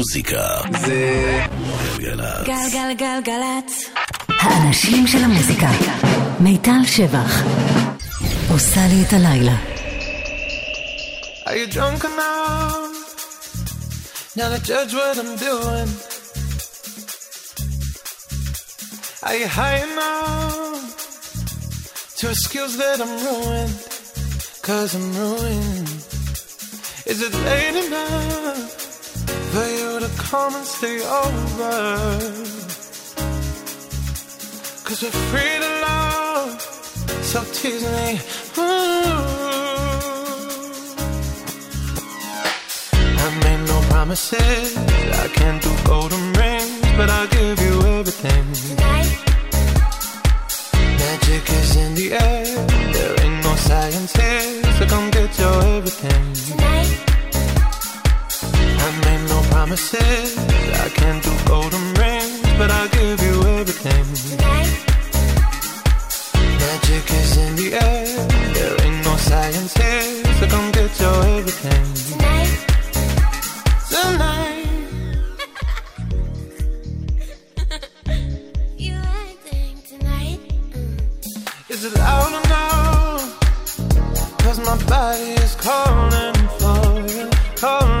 המוזיקה זה גלגלצ. גלגלגלגלצ. האנשים של המוזיקה. מיטל שבח. עושה לי את הלילה. Are you drunk enough now to judge what I'm doing? Are you high enough to excuse that I'm ruined? Cause I'm ruined. Is it late enough For you to come and stay over? Cause we're free to love, so tease me. Ooh. I made no promises, I can't do golden rings, but I'll give you everything. Tonight. Magic is in the air, there ain't no science here, so come get your everything. I made no promises, I can't do golden rings, but I'll give you everything. Magic is in the air, there ain't no science here, so come get your everything. Tonight, Tonight. Tonight? is it loud enough? Cause my body is calling for you, calling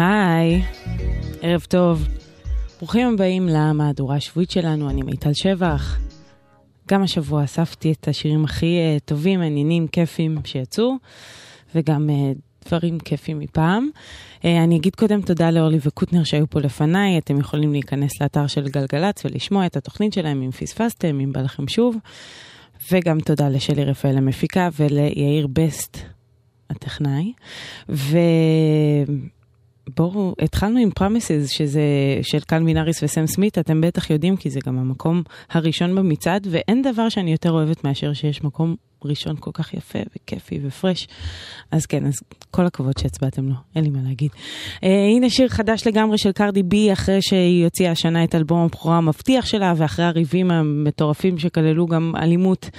היי, ערב טוב. ברוכים הבאים למהדורה השבועית שלנו, אני מיטל שבח. גם השבוע אספתי את השירים הכי uh, טובים, מעניינים, כיפים שיצאו, וגם uh, דברים כיפים מפעם. Uh, אני אגיד קודם תודה לאורלי וקוטנר שהיו פה לפניי, אתם יכולים להיכנס לאתר של גלגלצ ולשמוע את התוכנית שלהם אם פספסתם, אם בא לכם שוב. וגם תודה לשלי רפאל המפיקה וליאיר בסט הטכנאי. ו... בואו, התחלנו עם פרמיסס, שזה של קל מינאריס וסם סמית, אתם בטח יודעים, כי זה גם המקום הראשון במצעד, ואין דבר שאני יותר אוהבת מאשר שיש מקום ראשון כל כך יפה וכיפי ופרש. אז כן, אז כל הכבוד שהצבעתם לו, אין לי מה להגיד. Uh, הנה שיר חדש לגמרי של קרדי בי, אחרי שהיא הוציאה השנה את אלבום הבכורה המבטיח שלה, ואחרי הריבים המטורפים שכללו גם אלימות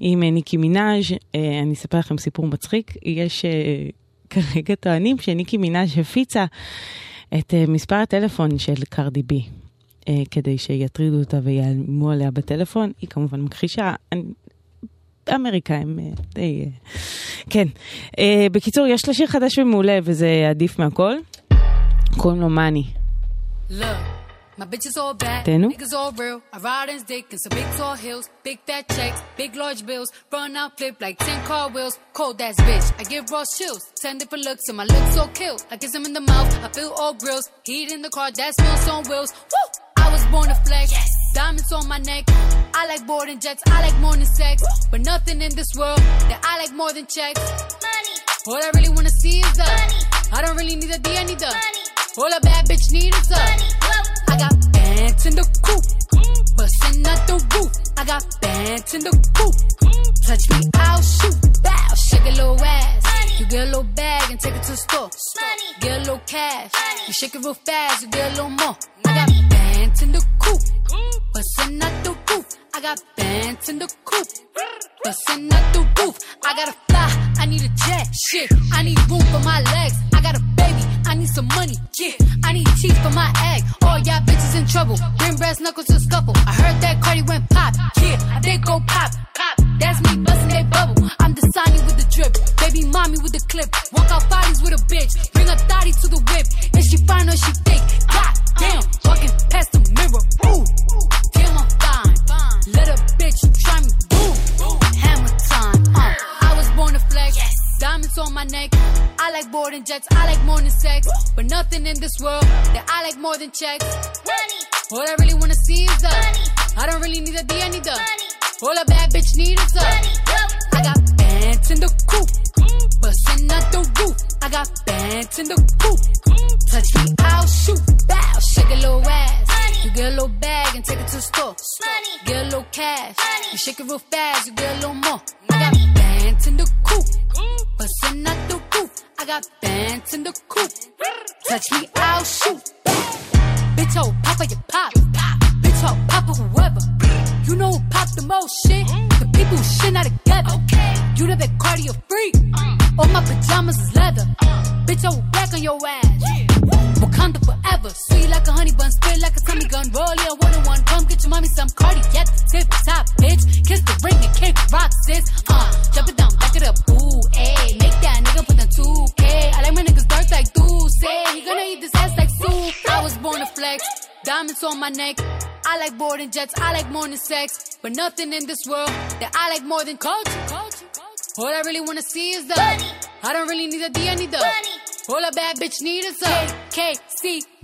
עם uh, ניקי מנאז'. Uh, אני אספר לכם סיפור מצחיק, יש... Uh, כרגע טוענים שניקי מנאז' הפיצה את uh, מספר הטלפון של קרדי בי. uh, כדי שיטרידו אותה ויאיימו עליה בטלפון. היא כמובן מכחישה. האמריקאים uh, די... כן. בקיצור, יש לה שיר חדש ומעולה וזה עדיף מהכל. קוראים לו מאני. Look, My bitches all bad, Daniel? niggas all real. I ride in dick and some big tall hills, big fat checks, big large bills. Run out, flip like 10 car wheels. Cold ass bitch, I give raw chills. 10 different looks and my looks so kill. I kiss him in the mouth, I feel all grills. Heat in the car, that smells on wheels. Woo! I was born to flex. Yes. Diamonds on my neck. I like boarding jets, I like more than sex. Woo! But nothing in this world that I like more than checks. Money. All I really wanna see is the money. I don't really need a D, I need the money. All a bad bitch need is the money got bands in the coop, bustin' out the roof. I got bands in the coop. Touch me, I'll shoot. Bow, shake a little ass. You get a little bag and take it to the store. Get a little cash. You shake it real fast, you get a little more. I got bands in the coop, bustin' out the roof. I got bands in the coop, bustin' out the roof. I gotta fly, I need a jet. Shit, I need room for my legs. I got a baby, I need some money. Yeah, I need teeth for my egg. All y'all bitches in trouble. Bring brass knuckles to scuffle. I heard that Cardi went pop. Yeah, did go pop. Pop. That's me busting that bubble. I'm the Sonny with the drip. Baby mommy with the clip. Walk out bodies with a bitch. Bring a thotty to the whip. If she fine or she thick. God damn. Walking past the mirror. Ooh. Damn, I'm fine. Let a bitch try me. Boom. Hammer time. Uh, I was born to flex. Diamonds on my neck. I like boarding jets. I like more than sex. But nothing in this world that I like more than checks. Money, All I really wanna see is the. Money. I don't really need a D, I need the. money, All a bad bitch need is the. money. I got bands in the coop, bustin' out the roof. I got bands in the coop. Touch me, I'll shoot. Bow, shake a little ass. Money. You get a little bag and take it to the store. Money. Get a little cash. Money. You shake it real fast, you get a little more. I Money. got bands in the coop, bustin' out the roof. I got bands in the coop. Touch me, I'll shoot. Bitch, oh, papa, you pop. Bitch, oh, papa, whoever. You know who pop the most shit? The people who shit not together. You the big cardio freak. All my pajamas is leather. Bitch, I will back on your ass. Wakanda forever. Sweet like a honey bun, spit like a tummy gun. Roll your one on one. Come get your mommy some cardiac. Tip top, bitch. Kiss the ring and kick rock, sis. Uh, jump it down, back it up. Ooh, ayy. Make that nigga put the 2K. I like my niggas dark like say He gonna eat this ass like soup. I was born to flex. Diamonds on my neck. I like boarding jets. I like more than sex. But nothing in this world that I like more than culture. All I really wanna see is the Money. I don't really need a D, I need the Money. All a bad bitch need is a KC. Money.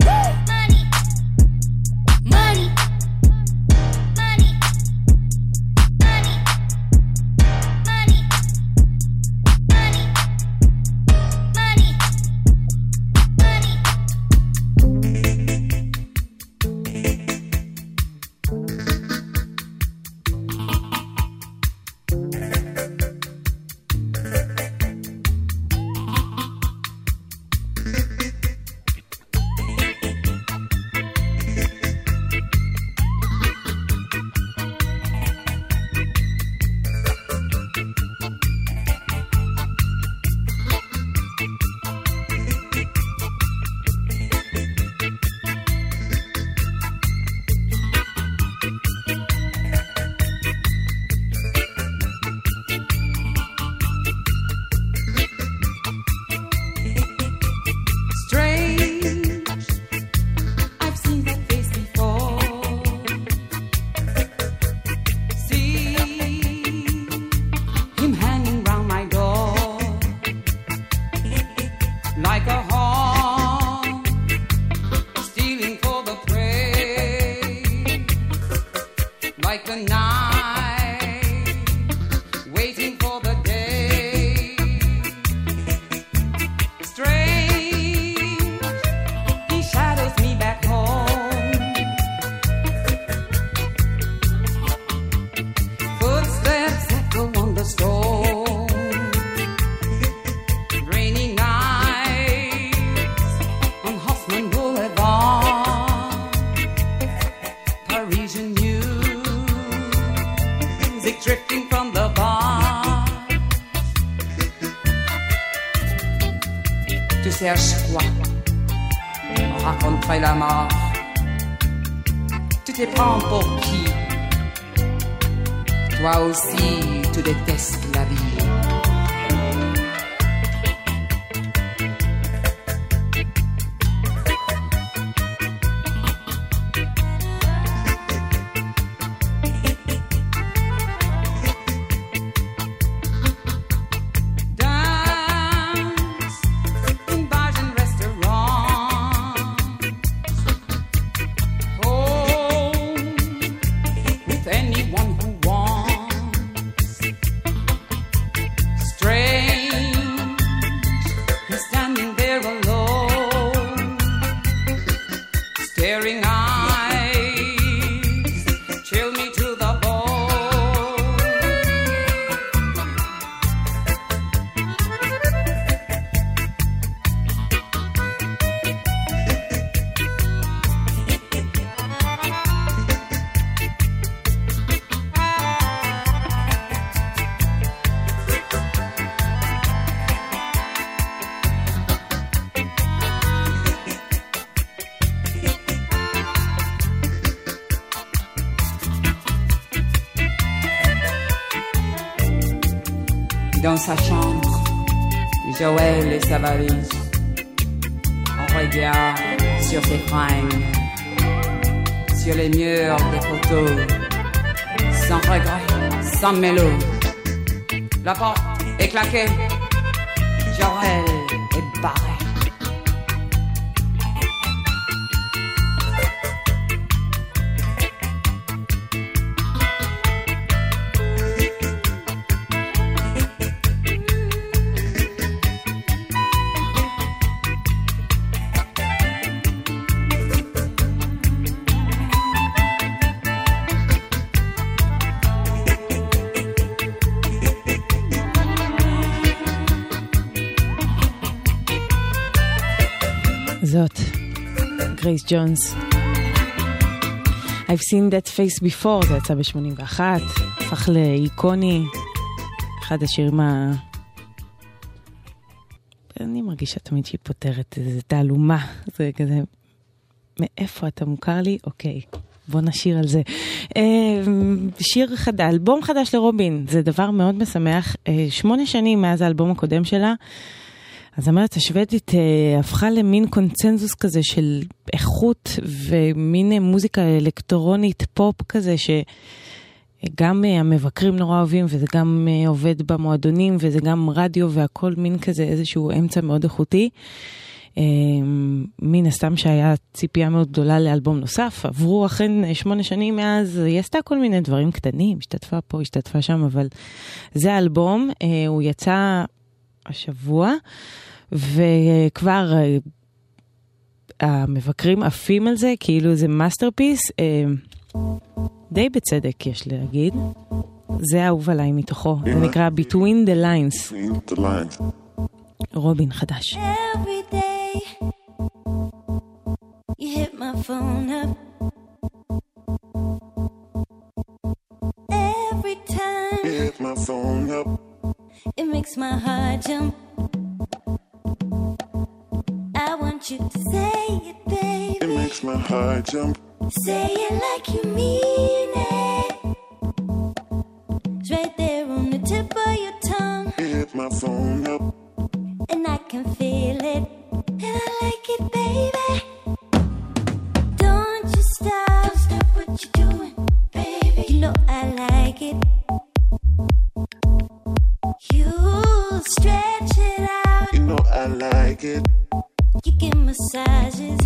Dans sa chambre, Joël et sa valise. On regarde sur ses fringues, sur les murs des photos, sans regret, sans mélo. La porte est claquée, Joël גרייס ג'ונס. I've seen that face before, זה יצא ב-81, הפך לאיקוני, אחד השירים ה... אני מרגישה תמיד שהיא פותרת איזה תעלומה, זה כזה, מאיפה אתה מוכר לי? אוקיי. בוא נשיר על זה. אה, שיר חדש, אלבום חדש לרובין, זה דבר מאוד משמח. אה, שמונה שנים מאז האלבום הקודם שלה, הזמרת השוודית אה, הפכה למין קונצנזוס כזה של איכות ומין אה, מוזיקה אלקטרונית פופ כזה שגם אה, המבקרים נורא אוהבים וזה גם אה, עובד במועדונים וזה גם רדיו והכל מין כזה איזשהו אמצע מאוד איכותי. אה, מן הסתם שהיה ציפייה מאוד גדולה לאלבום נוסף, עברו אכן אה, שמונה שנים מאז, היא עשתה כל מיני דברים קטנים, השתתפה פה, השתתפה שם, אבל זה האלבום, אה, הוא יצא השבוע, וכבר אה, המבקרים עפים על זה, כאילו זה masterpiece, אה, די בצדק יש להגיד. זה אהוב עליי מתוכו, זה נקרא Between the Lines, Between the lines. רובין חדש. Every day you hit my phone up. Every time Hit my phone up. It makes my heart jump. I want you to say it, baby. It makes my heart jump. Say it like you mean it. It's right there on the tip of your tongue. Hit my phone up. and I can feel it, and I like it, baby. Don't you stop, stop what you're doing, baby. You know I like it. You stretch it out, You know I like it. you give massages.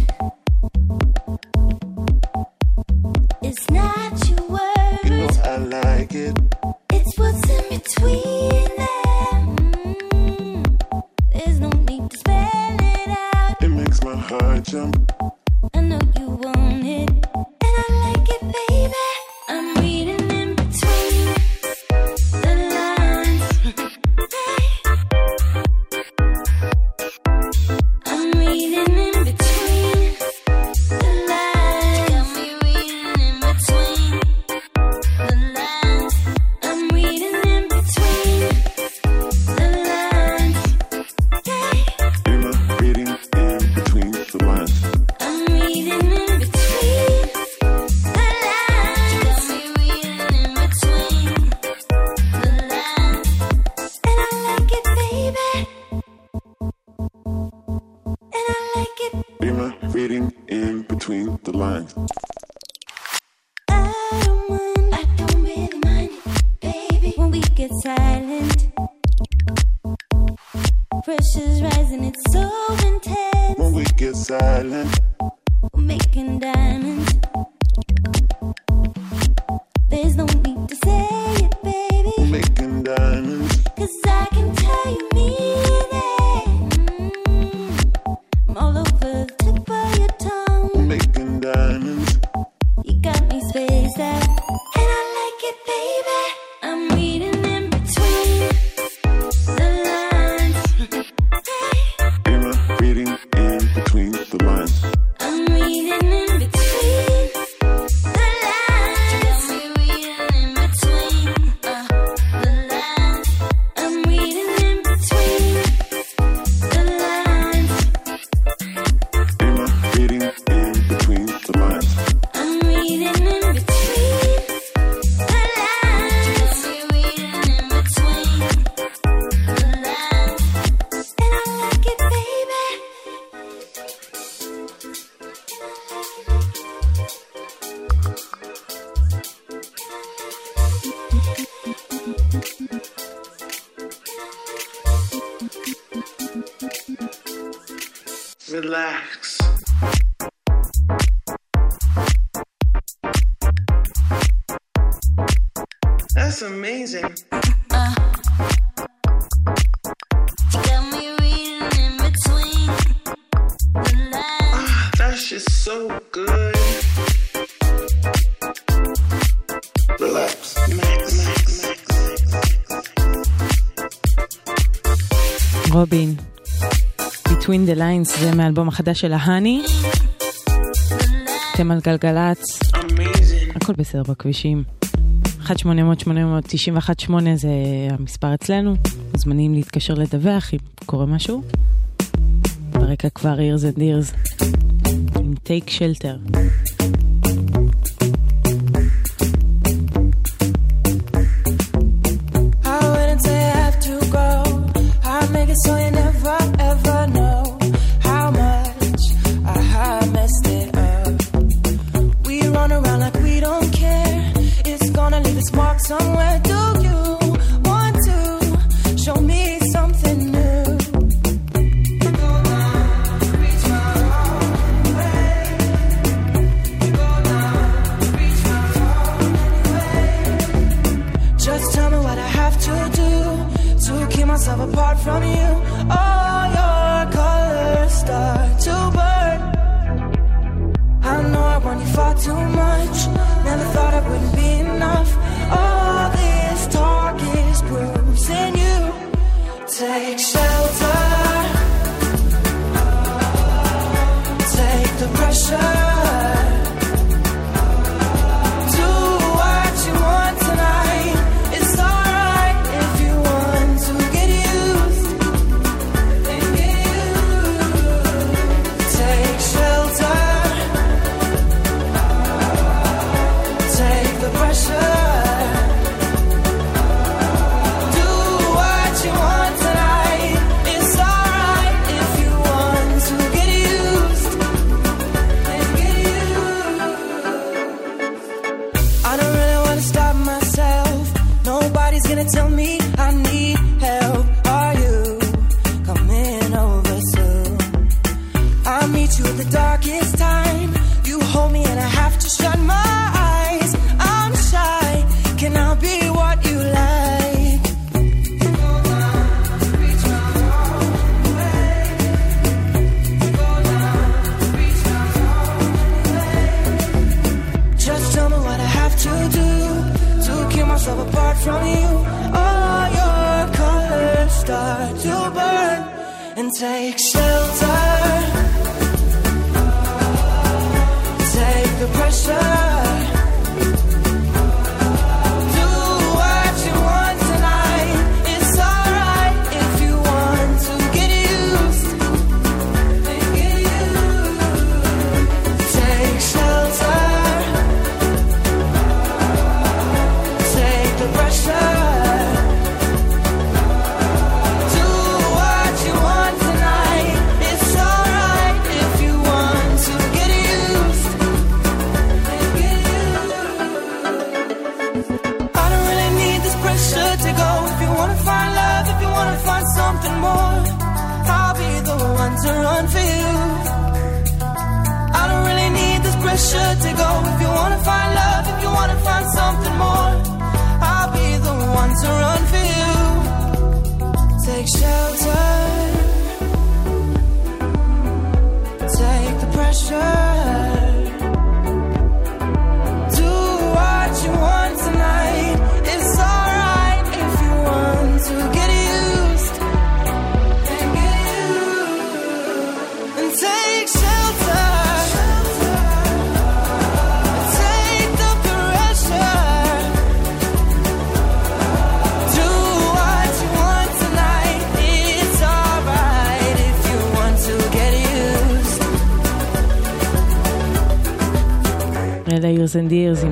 It's not your You know I like it. it's what's in between Lines, זה מהאלבום החדש שלה Honey. אתם על גלגלצ, הכל בסדר בכבישים. 1-800-891-8 זה המספר אצלנו, מוזמנים להתקשר לדווח אם קורה משהו. ברקע כבר Years and Years, עם Take Shelter.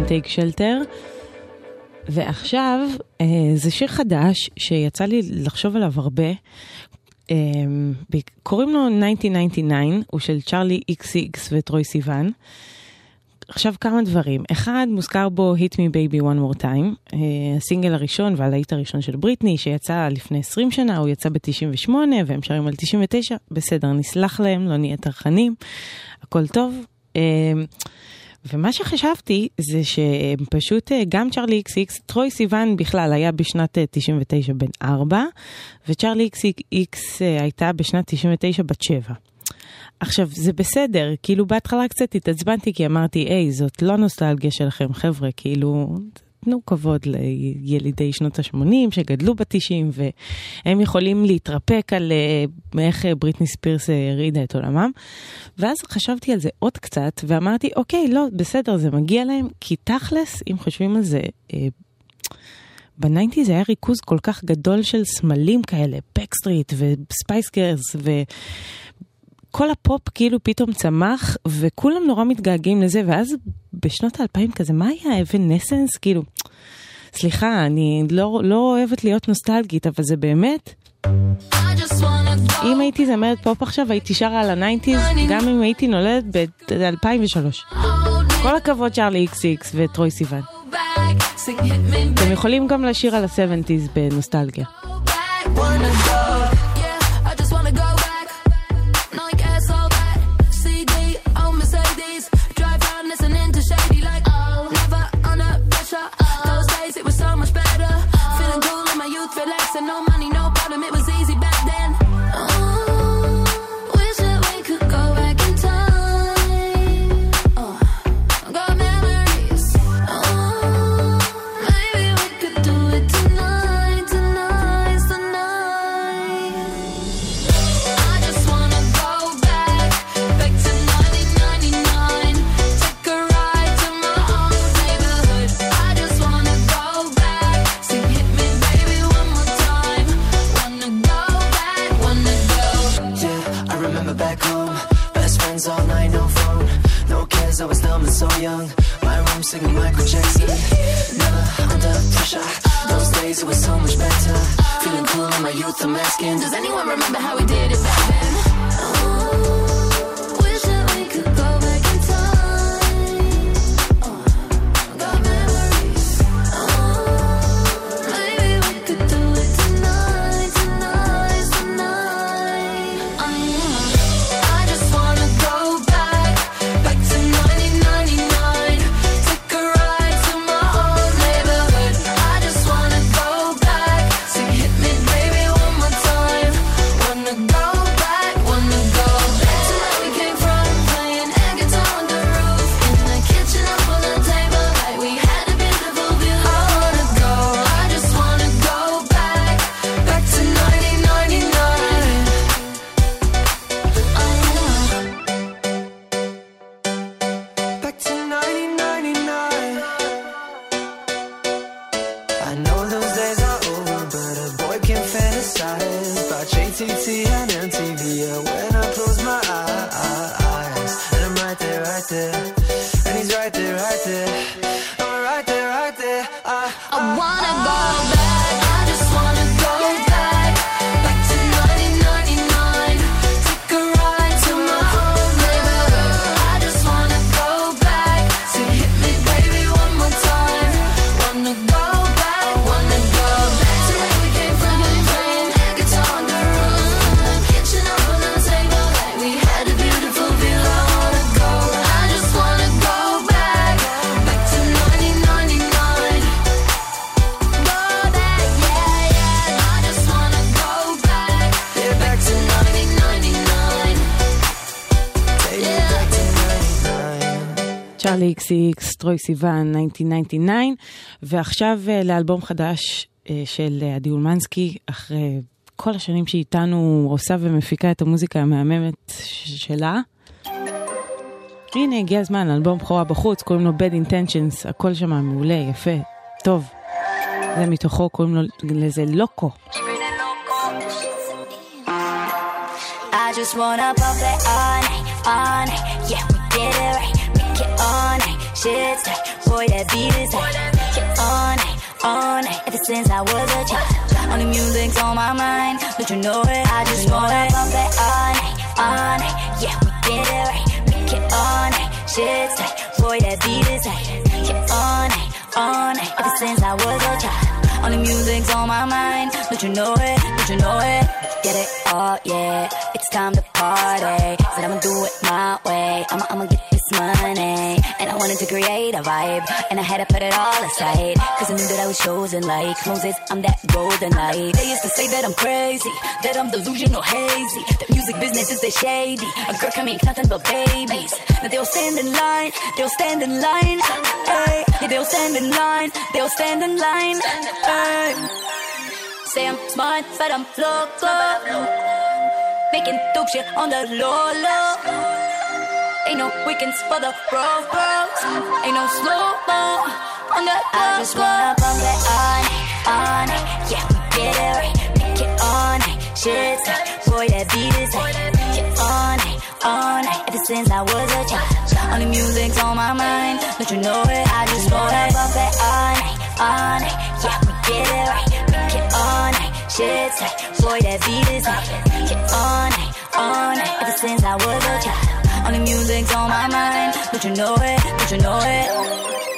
טייק שלטר. ועכשיו, אה, זה שיר חדש שיצא לי לחשוב עליו הרבה. אה, קוראים לו 1999, הוא של צ'ארלי XCX וטרוי סיוון. עכשיו כמה דברים, אחד מוזכר בו Hit Me Baby One More Time, אה, הסינגל הראשון והלהיט הראשון של בריטני שיצא לפני 20 שנה, הוא יצא ב-98 והם שרים על 99, בסדר, נסלח להם, לא נהיה טרחנים, הכל טוב. אה, ומה שחשבתי זה שפשוט אה, גם צ'רלי איקס איקס, טרוי סיוון בכלל היה בשנת אה, 99 בן 4, וצ'רלי איקס איקס אה, הייתה בשנת 99 בת 7. עכשיו, זה בסדר, כאילו בהתחלה קצת התעצבנתי כי אמרתי, היי, זאת לא נוסטלגיה שלכם, חבר'ה, כאילו, תנו כבוד לילידי שנות ה-80 שגדלו ב-90 והם יכולים להתרפק על אה, איך אה, בריטני ספירס אה, הרעידה את עולמם. ואז חשבתי על זה עוד קצת ואמרתי, אוקיי, לא, בסדר, זה מגיע להם, כי תכלס, אם חושבים על זה, ב nineties היה ריכוז כל כך גדול של סמלים כאלה, Backstreet ו Spice Girls ו... כל הפופ כאילו פתאום צמח, וכולם נורא מתגעגעים לזה, ואז בשנות האלפיים כזה, מה היה Evanescence? כאילו, סליחה, אני לא, לא אוהבת להיות נוסטלגית, אבל זה באמת... אם הייתי זמרת פופ עכשיו, הייתי שרה על ה nineties, גם אם הייתי נולדת ב-2003. כל הכבוד Charli XCX ו Troye Sivan. אתם יכולים גם לשיר על ה-70's בנוסטלגיה. Young. My room singing Michael Jackson. Never under pressure. Those days it was so much better. Feeling cool in my youth, I'm asking. Does anyone remember how we did it back then? איקס, טרוי סיוון, 1999, ועכשיו אה, לאלבום חדש אה, של אה, עדי אולמנסקי, אחרי כל השנים שהיא איתנו עושה ומפיקה את המוזיקה המהממת שלה. הנה, הגיע הזמן, אלבום בכורה בחוץ, קוראים לו Bad Intentions, הכל שם מעולה, יפה, טוב. זה מתוכו, קוראים לו לזה לוקו. I just wanna pump it all night, all night. Yeah, we get it right. Shit's tight. Boy, that beat is tight. All night, all night. Ever since I was a child. Only music's on my mind. Don't you know it? I just wanna pump it all night, all night. Yeah, we get it right. Make it all night. Shit's tight. Boy, that beat is like, yeah, all night, all night. Ever since I was a child. All the music's on my mind. Don't you know it? Don't you know it? Get it? Oh, yeah. It's time to party. Said I'ma do it my way. I'ma, I'ma get this money. And I wanted to create a vibe. And I had to put it all aside. Cause I knew that I was chosen like Moses. I'm that golden light. They used to say that I'm crazy. That I'm delusional hazy. The music business is the shady. A girl can make nothing but babies. Now they'll stand in line. They'll stand in line. Hey. They'll stand in line. They'll stand in line. Hey. Say I'm smart, but I'm loco. Making dope shit on the low low. Ain't no weekends for the bros, bros. Ain't no slow mo on the I just wanna bump it all night. Yeah, we get it right, make it night. Shit's like, uh, boy, that beat is like, yeah, all night, all night. Ever since I was a child, all the music's on my mind. Don't you know it? I just wanna bump it all night, all night. Yeah, get it right, make it all night. Shit's like, boy, that beat is like, yeah, all night, all night. Ever since I was a child. The music's on my mind. Don't you know it? Don't you know it?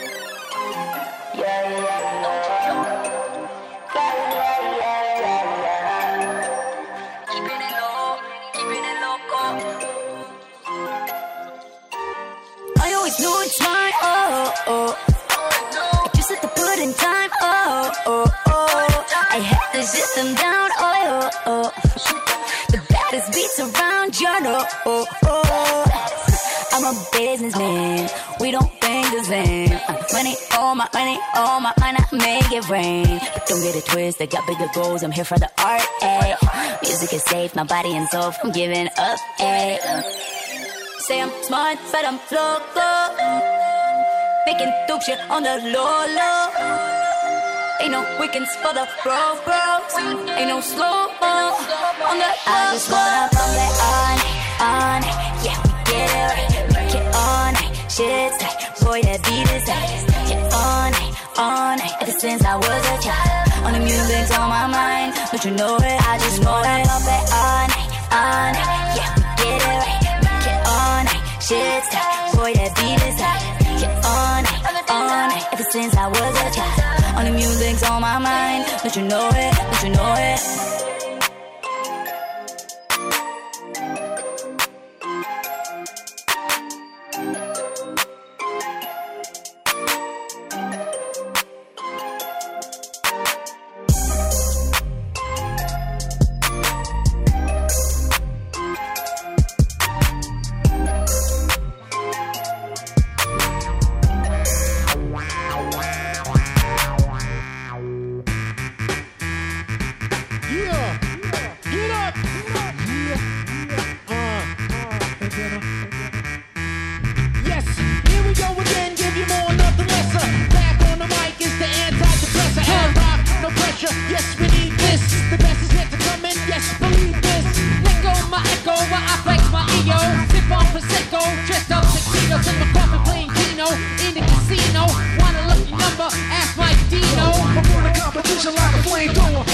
Sit them down. Oh, oh, oh. The baddest beats around, you know. Oh, oh. I'm a businessman. We don't think the same. Money, oh my money, oh my money, make it rain. But don't get it twisted. Got bigger goals. I'm here for the art. Eh. Music is safe, my body and soul from giving up. Eh. Say I'm smart, but I'm loco. Making dope shit on the low low. Ain't no weekends for the bros, bros. Ain't no slow mo on the I just wanna bump it all night. Yeah, we get it right, make it all night. Shit's like, boy, that beat is like, yeah, all night. Ever since I was a child, all the music's on my mind. Don't you know it? I just wanna bump it all night. Yeah, we get it right, make it night. Shit's like, boy, that beat is like, yeah, all night. Ever since I was a child, all the music's on my mind. Don't you know it? Don't you know it? Yes, we need this. The best is yet to come in. Yes, believe this. Let go my echo while I flex my ego. Sip on prosecco, dressed up tuxedos in my coffin playing Keno in the casino. Want a lucky number? Ask my Dino. I'm on the competition like a flamethrower.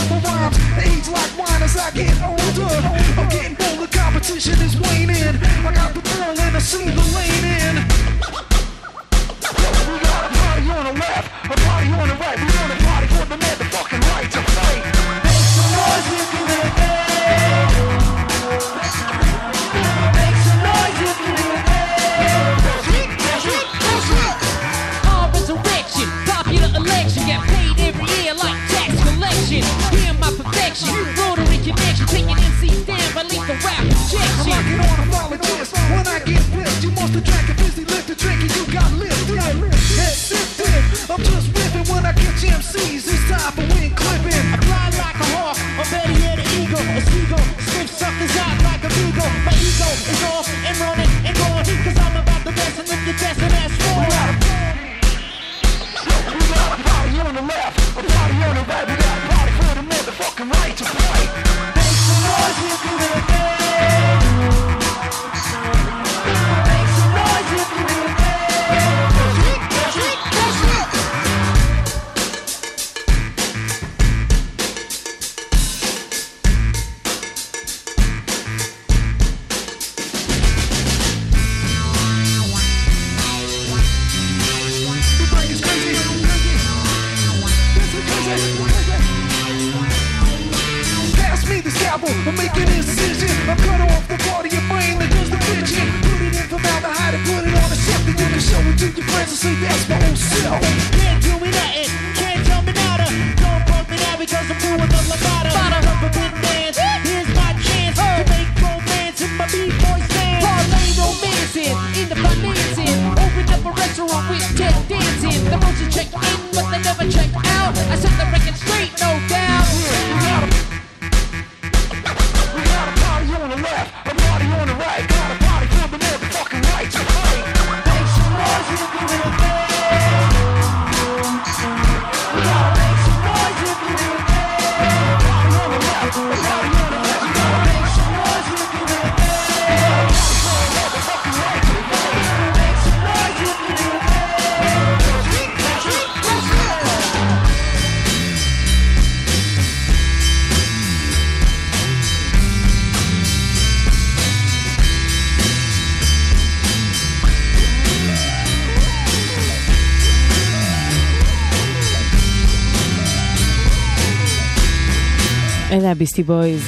אלה ה Beastie Boys.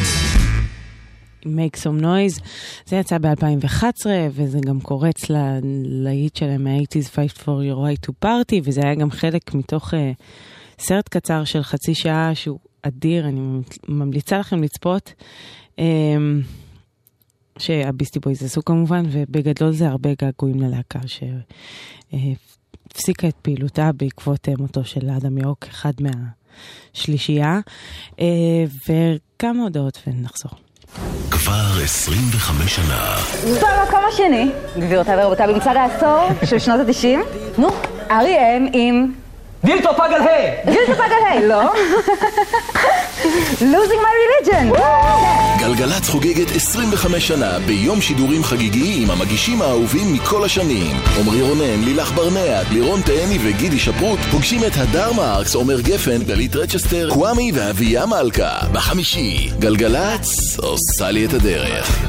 make some noise. זה יצא ב-2011, וזה גם קורץ ללהיט שלהם מה-80's Fight for your right to party, וזה היה גם חלק מתוך אה, סרט קצר של חצי שעה שהוא אדיר, אני ממליצה לכם לצפות. אמ, שה Beastie Boys עשו כמובן, ובגדול זה הרבה געגועים ללהקה שהפסיקה את פעילותה בעקבות אה, מותו של אדם יורק, אחד מהשלישייה. אה, וכמה הודעות ונחזור. כבר 25 שנה. במקום השני, גבירותיי ורבותיי, במצעד העשור של שנות ה-90, נו, אריאם עם... וילטו פגל היי! וילטו פגל היי, לא? losing my religion. גלגלצ חוגגת 25 שנה ביום שידורים חגיגי עם המגישים האהובים מכל השנים. עמרי רונן, לילך ברנע, לירון תהני וגידי שפרוט פוגשים את הדר מרקס, עומר גפן, גלית רצ'סטר, קוואמי ואביה מלכה. בחמישי, גלגלצ עושה לי את הדרך.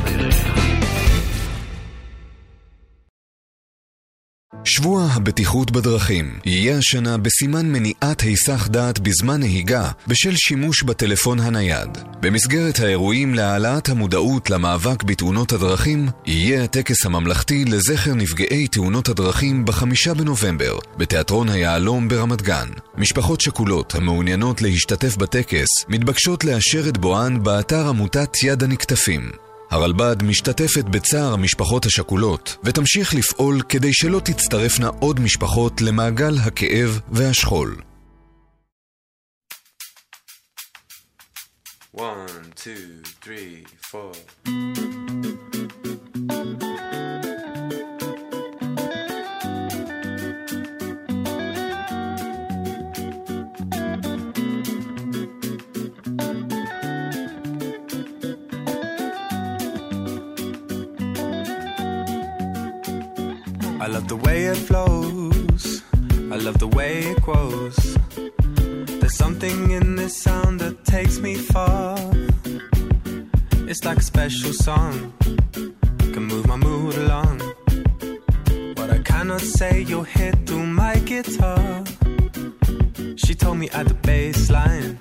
שבוע הבטיחות בדרכים יהיה השנה בסימן מניעת היסח דעת בזמן נהיגה בשל שימוש בטלפון הנייד. במסגרת האירועים להעלאת המודעות למאבק בתאונות הדרכים, יהיה הטקס הממלכתי לזכר נפגעי תאונות הדרכים בחמישה בנובמבר, בתיאטרון היהלום ברמת גן. משפחות שכולות המעוניינות להשתתף בטקס מתבקשות לאשר את בואן באתר עמותת יד הנקטפים. הרלב"ד משתתפת בצער המשפחות השכולות ותמשיך לפעול כדי שלא תצטרפנה עוד משפחות למעגל הכאב והשכול. One, two, three, four. The way it flows. I love the way it grows. There's something in this sound that takes me far. It's like a special song, can move my mood along. What I cannot say, you'll hear through my guitar. She told me at the bass line,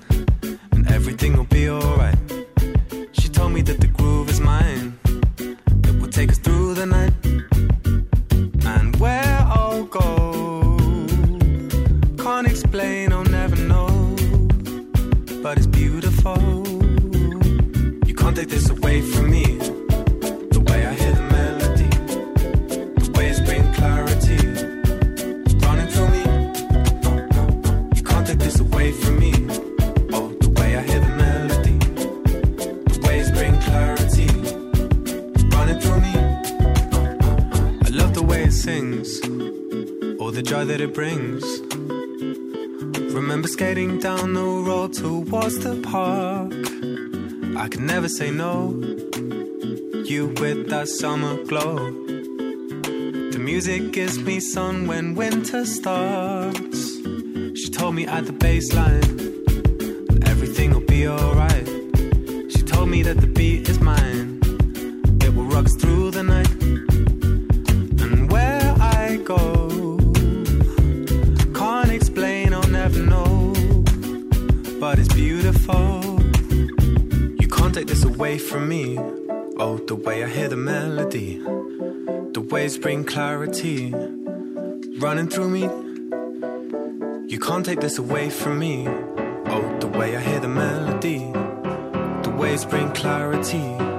and everything will be alright. She told me that the groove is mine, it will take us through the night. But it's beautiful. You can't take this away from me. The way I hear the melody, the way it's bringing clarity, running through me. You can't take this away from me. Oh, the way I hear the melody, the way it's bringing clarity, running through me. I love the way it sings, all the joy that it brings. Remember skating down the road towards the park. I could never say no. You with that summer glow. The music gives me sun when winter starts. She told me at the baseline, everything will be alright. She told me that the beat is mine. away from me. Oh, the way I hear the melody, the waves bring clarity running through me. You can't take this away from me. Oh, the way I hear the melody, the waves bring clarity.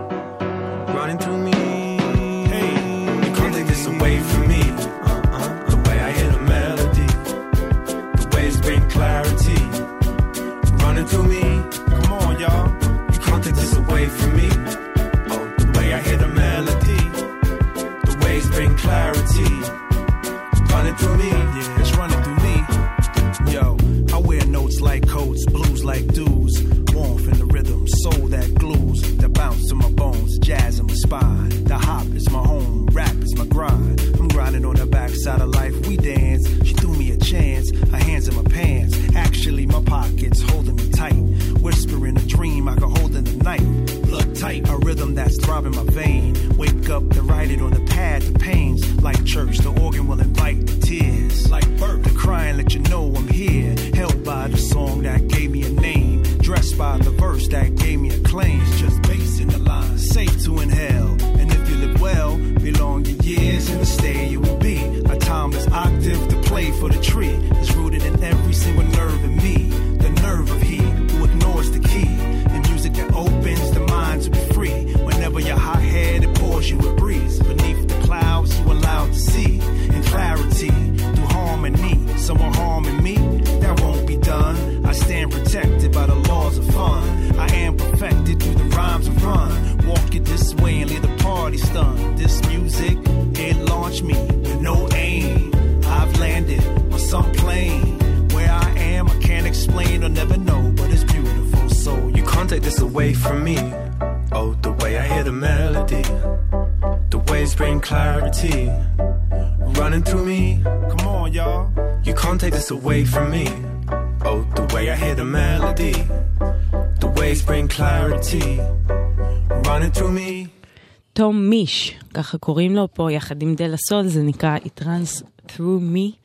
ככה קוראים לו פה, יחד עם דלה סול, זה נקרא It runs through me,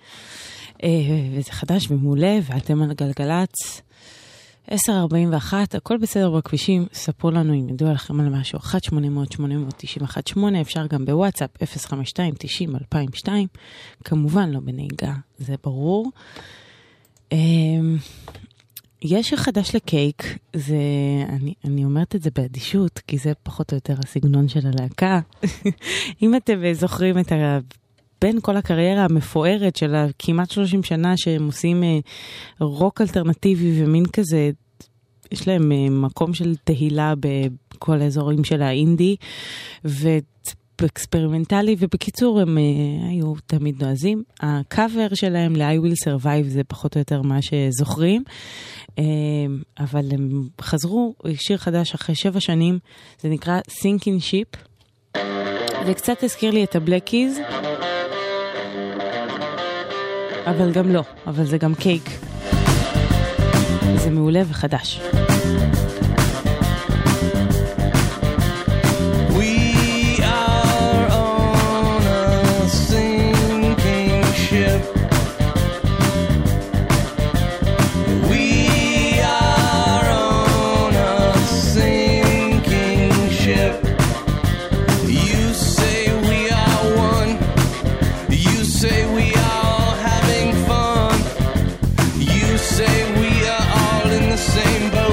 אה, וזה חדש ומעולה, ואתם על גלגלצ. 10.41, הכל בסדר בכבישים, ספרו לנו אם ידוע לכם על משהו, 1-800-8918, אפשר גם בוואטסאפ, 052-90-2002, כמובן לא בנהיגה, זה ברור. אה, יש חדש לקייק, זה, אני, אני אומרת את זה באדישות, כי זה פחות או יותר הסגנון של הלהקה. אם אתם אה, זוכרים את ה... בין כל הקריירה המפוארת של הכמעט 30 שנה שהם עושים אה, רוק אלטרנטיבי ומין כזה, יש להם אה, מקום של תהילה בכל האזורים של האינדי, ו... אקספרימנטלי, ובקיצור הם אה, היו תמיד נועזים. הקאבר שלהם ל-I will survive זה פחות או יותר מה שזוכרים, אה, אבל הם חזרו שיר חדש אחרי שבע שנים, זה נקרא Sinking Ship. זה קצת הזכיר לי את הבלקיז, אבל גם לא, אבל זה גם קייק. זה מעולה וחדש. same boat.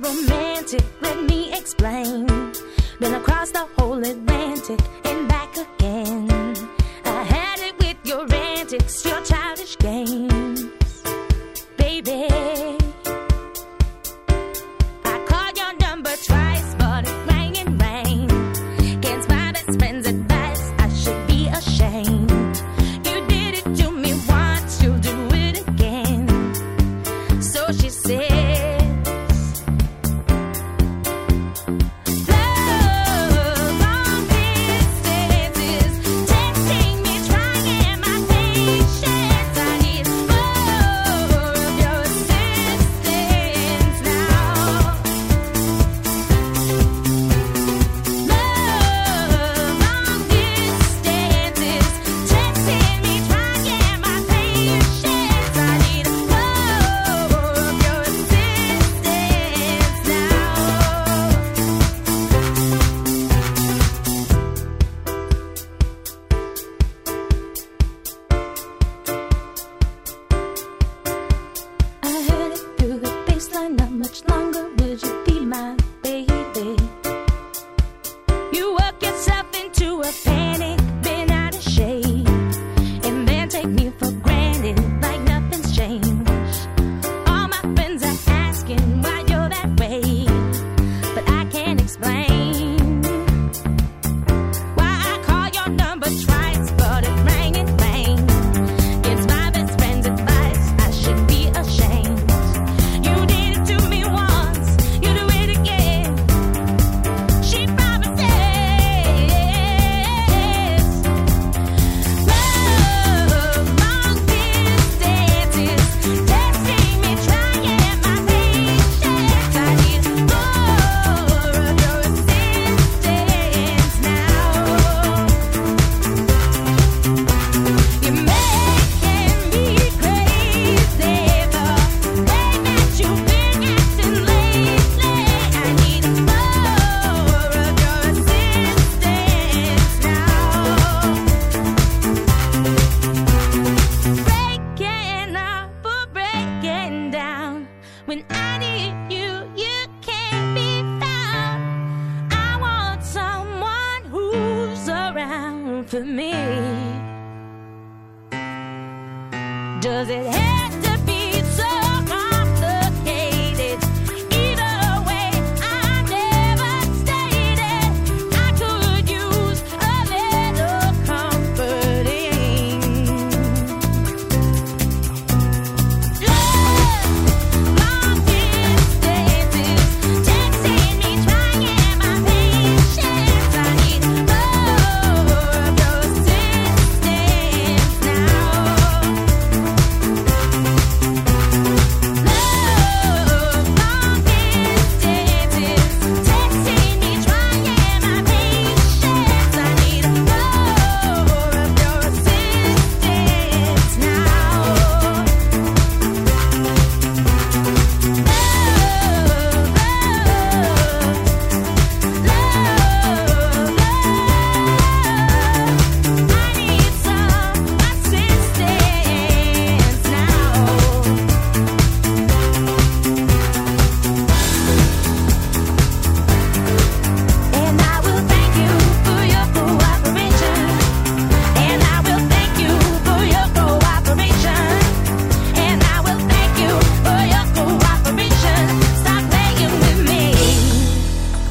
romantic, let me explain. Been across the whole Atlantic and back again. I had it with your antics, your child.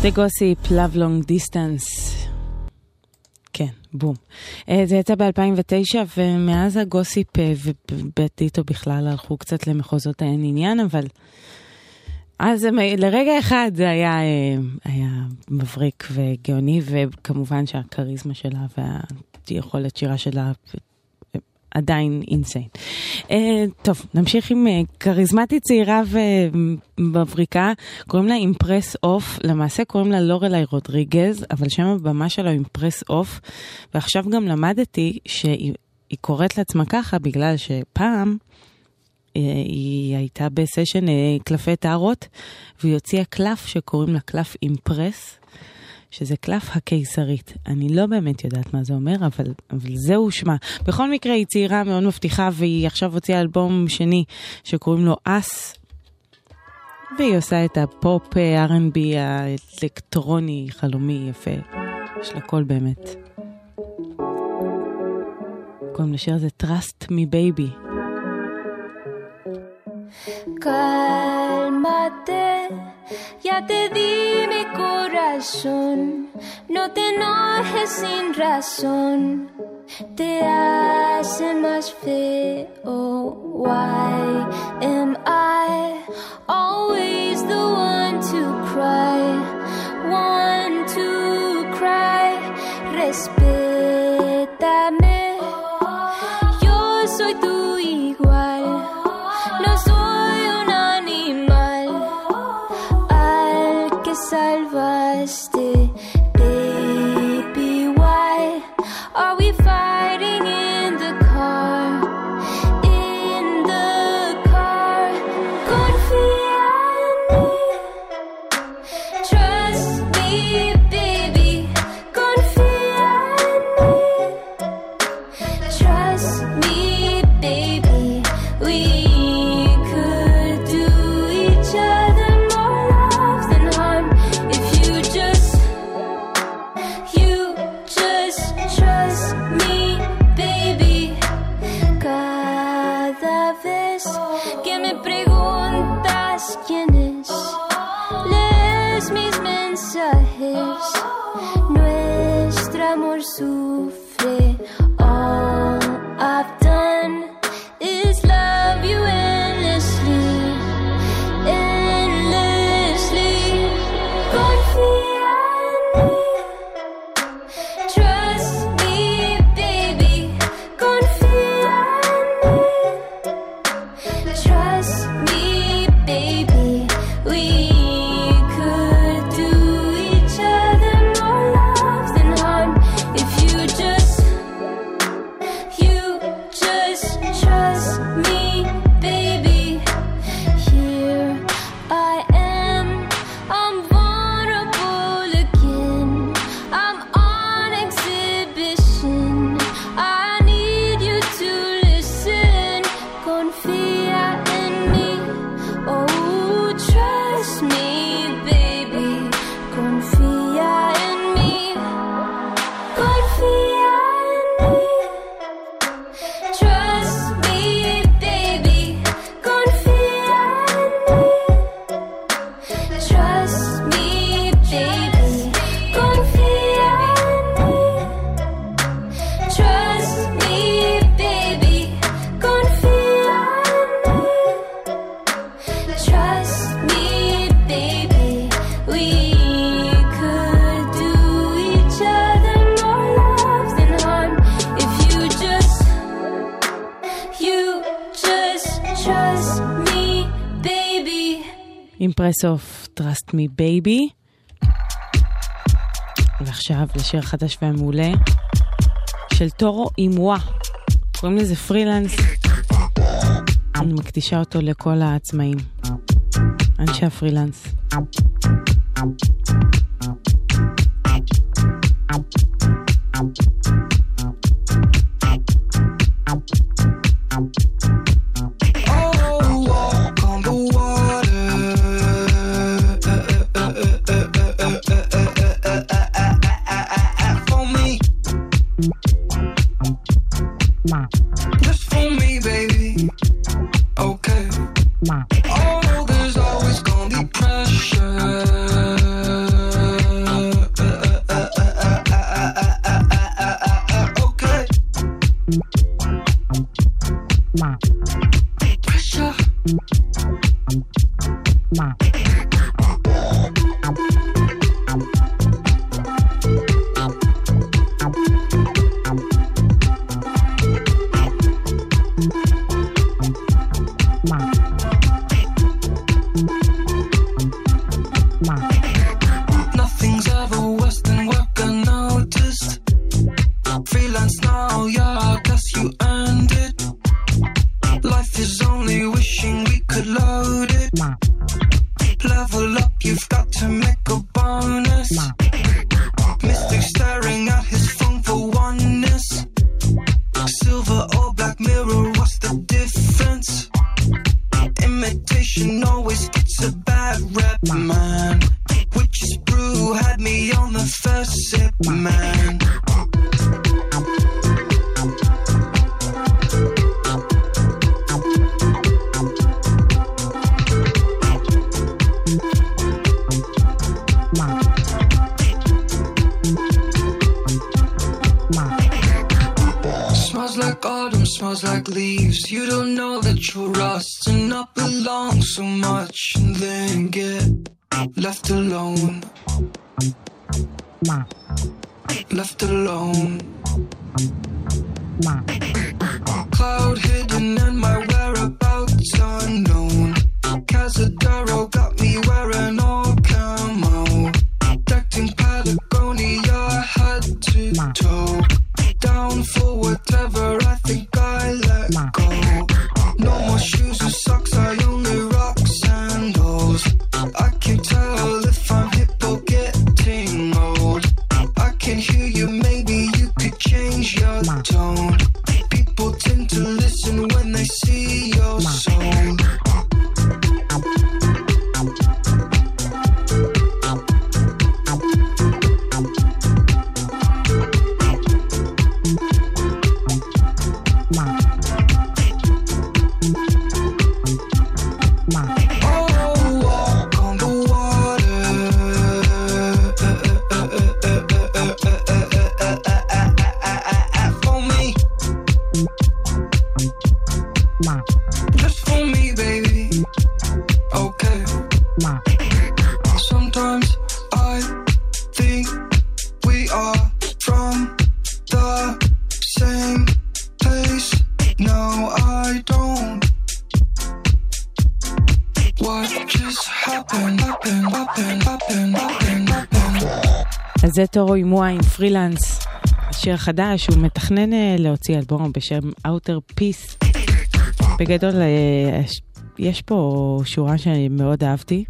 The Gossip, Love Long Distance. כן, בום. אה, זה יצא ב-2009, ומאז הגוסיפ אה, ובטיטו בכלל הלכו קצת למחוזות האין עניין, אבל אז לרגע אחד זה היה, אה, היה מבריק וגאוני, וכמובן שהכריזמה שלה והיכולת שירה שלה עדיין אינסיין. אה, טוב, נמשיך עם אה, כריזמטית צעירה ומבריקה, קוראים לה Empress Of, למעשה קוראים לה לורלי רודריגז, אבל שם הבמה שלה Empress Of, ועכשיו גם למדתי שהיא היא קוראת לעצמה ככה בגלל שפעם אה, היא הייתה בסשן אה, קלפי טארות, והיא הוציאה קלף שקוראים לה קלף Empress, שזה קלף הקיסרית. אני לא באמת יודעת מה זה אומר, אבל, אבל זהו שמה. בכל מקרה, היא צעירה מאוד מבטיחה, והיא עכשיו הוציאה אלבום שני שקוראים לו אס. והיא עושה את הפופ אה, R&B האלקטרוני, חלומי, יפה. יש לה קול באמת. קוראים לשיר הזה Trust Me Baby. Cálmate, ya te di mi corazón. No te enojes sin razón, te hace más feo. Why am I always the one to cry? One to cry. Respétame, אוף Trust Me Baby. ועכשיו לשיר החדש והמעולה של טורו אימווה. קוראים לזה פרילנס. אני מקדישה אותו לכל העצמאים. אנשי הפרילנס. toe down for פרילנס, שיר חדש, הוא מתכנן אה, להוציא אלבום בשם Outer Peace. בגדול, אה, יש- פה שורה שאני מאוד אהבתי,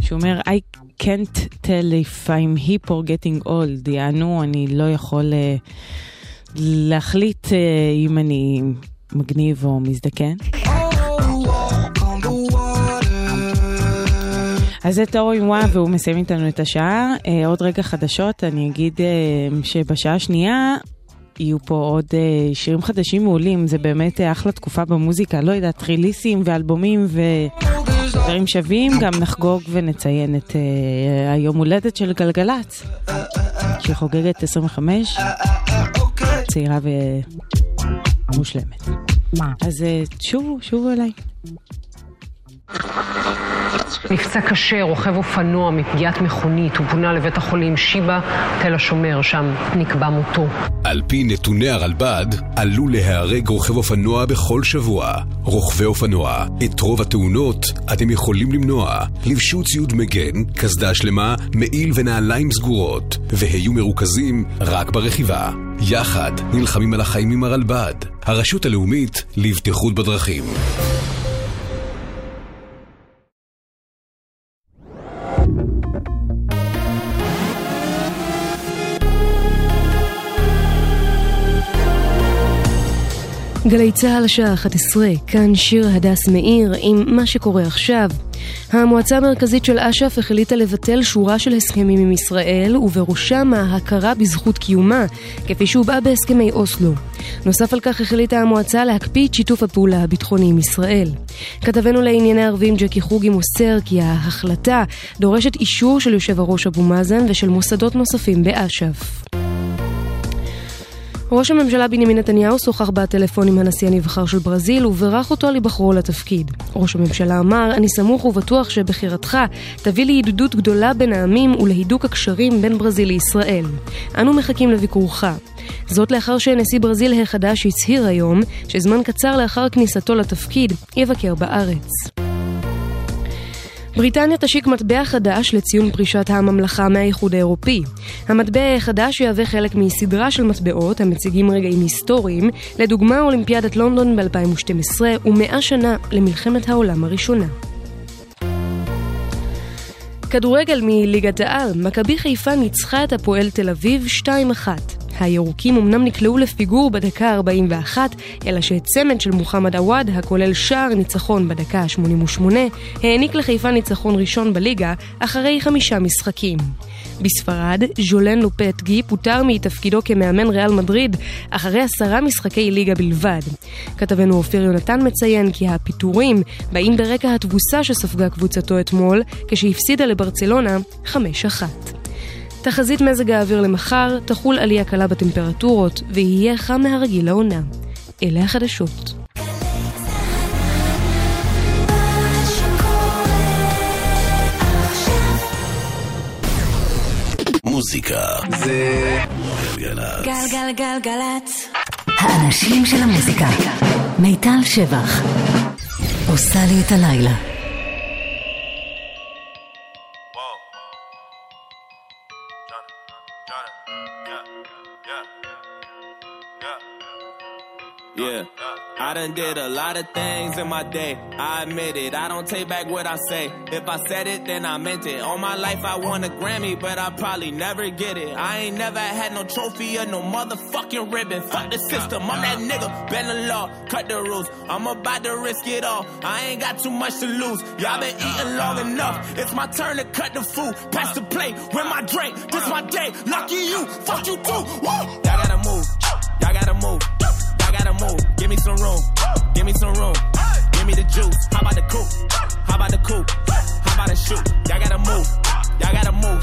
שהוא אומר, I can't tell if I'm hip or getting old, יענו, אני לא יכול אה, להחליט אם אני מגניב או מזדקן. אז זה טורו עם וואו והוא מסיים איתנו את השעה. אה, עוד רגע חדשות, אני אגיד אה, שבשעה השנייה יהיו פה עוד אה, שירים חדשים מעולים, זה באמת אחלה תקופה במוזיקה, לא יודעת, ריליסים ואלבומים ודברים שווים, גם נחגוג ונציין את אה, היום הולדת של גלגלצ, שחוגגת 25, צעירה ומושלמת. אז אה, שובו, שובו אליי. נפצע קשה, רוכב אופנוע מפגיעת מכונית, הוא פונה לבית החולים שיבא, תל השומר, שם נקבע מותו. על פי נתוני הרלב"ד, עלול להיהרג רוכב אופנוע בכל שבוע. רוכבי אופנוע, את רוב התאונות אתם יכולים למנוע. לבשו ציוד מגן, קסדה שלמה, מעיל ונעליים סגורות, והיו מרוכזים רק ברכיבה. יחד נלחמים על החיים עם הרלב"ד, הרשות הלאומית לבטיחות בדרכים. גלי צה"ל השעה 11, כאן שיר הדס מאיר עם מה שקורה עכשיו. המועצה המרכזית של אש"ף החליטה לבטל שורה של הסכמים עם ישראל, ובראשם ההכרה בזכות קיומה, כפי שהובעה בהסכמי אוסלו. נוסף על כך החליטה המועצה להקפיא את שיתוף הפעולה הביטחוני עם ישראל. כתבנו לענייני ערבים ג'קי חוגי מוסר כי ההחלטה דורשת אישור של יושב הראש אבו מאזן ושל מוסדות נוספים באש"ף. ראש הממשלה בנימין נתניהו שוחח בטלפון עם הנשיא הנבחר של ברזיל וברך אותו על היבחרו לתפקיד. ראש הממשלה אמר, אני סמוך ובטוח שבחירתך תביא לידידות גדולה בין העמים ולהידוק הקשרים בין ברזיל לישראל. אנו מחכים לביקורך. זאת לאחר שנשיא ברזיל החדש הצהיר היום שזמן קצר לאחר כניסתו לתפקיד יבקר בארץ. בריטניה תשיק מטבע חדש לציון פרישת הממלכה מהאיחוד האירופי. המטבע החדש יהווה חלק מסדרה של מטבעות המציגים רגעים היסטוריים, לדוגמה אולימפיאדת לונדון ב-2012 ומאה שנה למלחמת העולם הראשונה. כדורגל מליגת העל, מכבי חיפה ניצחה את הפועל תל אביב 2-1. הירוקים אמנם נקלעו לפיגור בדקה ה-41, אלא שצמד של מוחמד עוואד, הכולל שער ניצחון בדקה ה-88, העניק לחיפה ניצחון ראשון בליגה, אחרי חמישה משחקים. בספרד, ז'ולן לופטגי פוטר מתפקידו כמאמן ריאל מדריד, אחרי עשרה משחקי ליגה בלבד. כתבנו אופיר יונתן מציין כי הפיטורים באים ברקע התבוסה שספגה קבוצתו אתמול, כשהפסידה לברצלונה 5-1. תחזית מזג האוויר למחר תחול עלייה קלה בטמפרטורות ויהיה חם מהרגיל לעונה. אלה החדשות. מוזיקה זה גלגלצ. גלגלגלגלצ. האנשים של המוזיקה. מיטל שבח. עושה לי את הלילה. Yeah. I done did a lot of things in my day. I admit it. I don't take back what I say. If I said it, then I meant it. All my life I won a Grammy, but I probably never get it. I ain't never had no trophy or no motherfucking ribbon. Fuck the system. I'm that nigga. Bend the law. Cut the rules. I'm about to risk it all. I ain't got too much to lose. Y'all been eating long enough. It's my turn to cut the food. Pass the plate. Win my drink. This my day. Lucky you. Fuck you too. Woo! Y'all gotta move. Y'all gotta move. Y'all gotta move. Give me some room. Give me some room. Give me the juice. How about the coupe? How about the coupe? How about the shoot? Y'all gotta move. Y'all gotta move.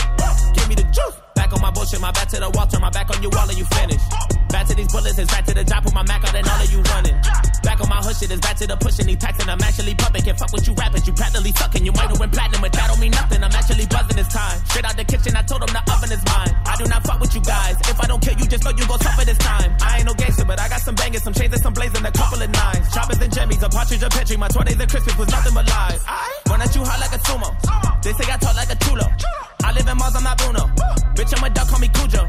Give me the juice. Back on my bullshit, my back to the wall, turn my back on you, all of you finish. Back to these bullets, it's back to the job, put my Mac out and all of you running. Back on my hood shit, it's back to the pushing, these packs and I'm actually pumping. Can't fuck with you rappers, you practically sucking. You might have went platinum, but that don't mean nothing. I'm actually buzzing this time. Straight out the kitchen, I told them the oven is mine. I do not fuck with you guys. If I don't kill you, just know you gon' suffer this time. I ain't no gangster, but I got some bangers, some chains and some blazing, a couple of nines. Choppers and jimmies, a partridge, a petri. My 20s and Christmas was nothing but lies. Run at you hot like a sumo. They say I talk like a chulo. I live in Mars, I'm not Bruno. Bitch, I'm a duck, call me Cujo.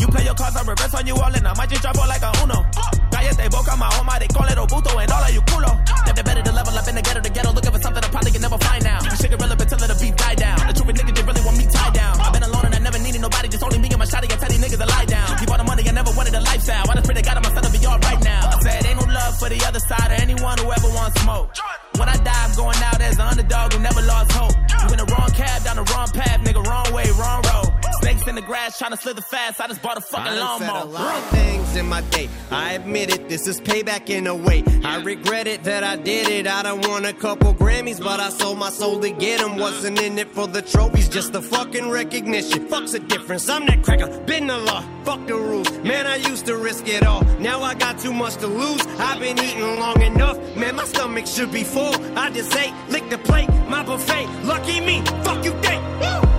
You play your cards, I reverse on you all, and I might just drop all like a Uno. Cállate boca, my home, they call it Obuto, and all of you culo. Never better to level up in the ghetto, the ghetto, looking for something I probably can never find now. You shit irrelevant till the beat die down. The truth niggas just really want me tied down. I've been alone and I never needed nobody, just only me and my shotty. I tell these niggas to lie down. Keep all the money, I never wanted a lifestyle. I just pray to God I'm gonna be alright now. I said, ain't no love for the other side or anyone who ever wants smoke. When I die, I'm going out as an underdog who never lost hope. You in the wrong cab, down the wrong path, nigga, wrong way, wrong road. Snakes in the grass trying to slither fast. I just bought a fucking said a lot of things in my day. I admit it, this is payback in a way. I regret it that I did it. I done won a couple Grammys, but I sold my soul to get them. Wasn't in it for the trophies, just the fucking recognition. Fuck's the difference. I'm that cracker, been the law. Fuck the rules. Man, I used to risk it all. Now I got too much to lose. I've been eating long enough. Man, my stomach should be full. I just ate, lick the plate, my buffet. Lucky me, fuck you think.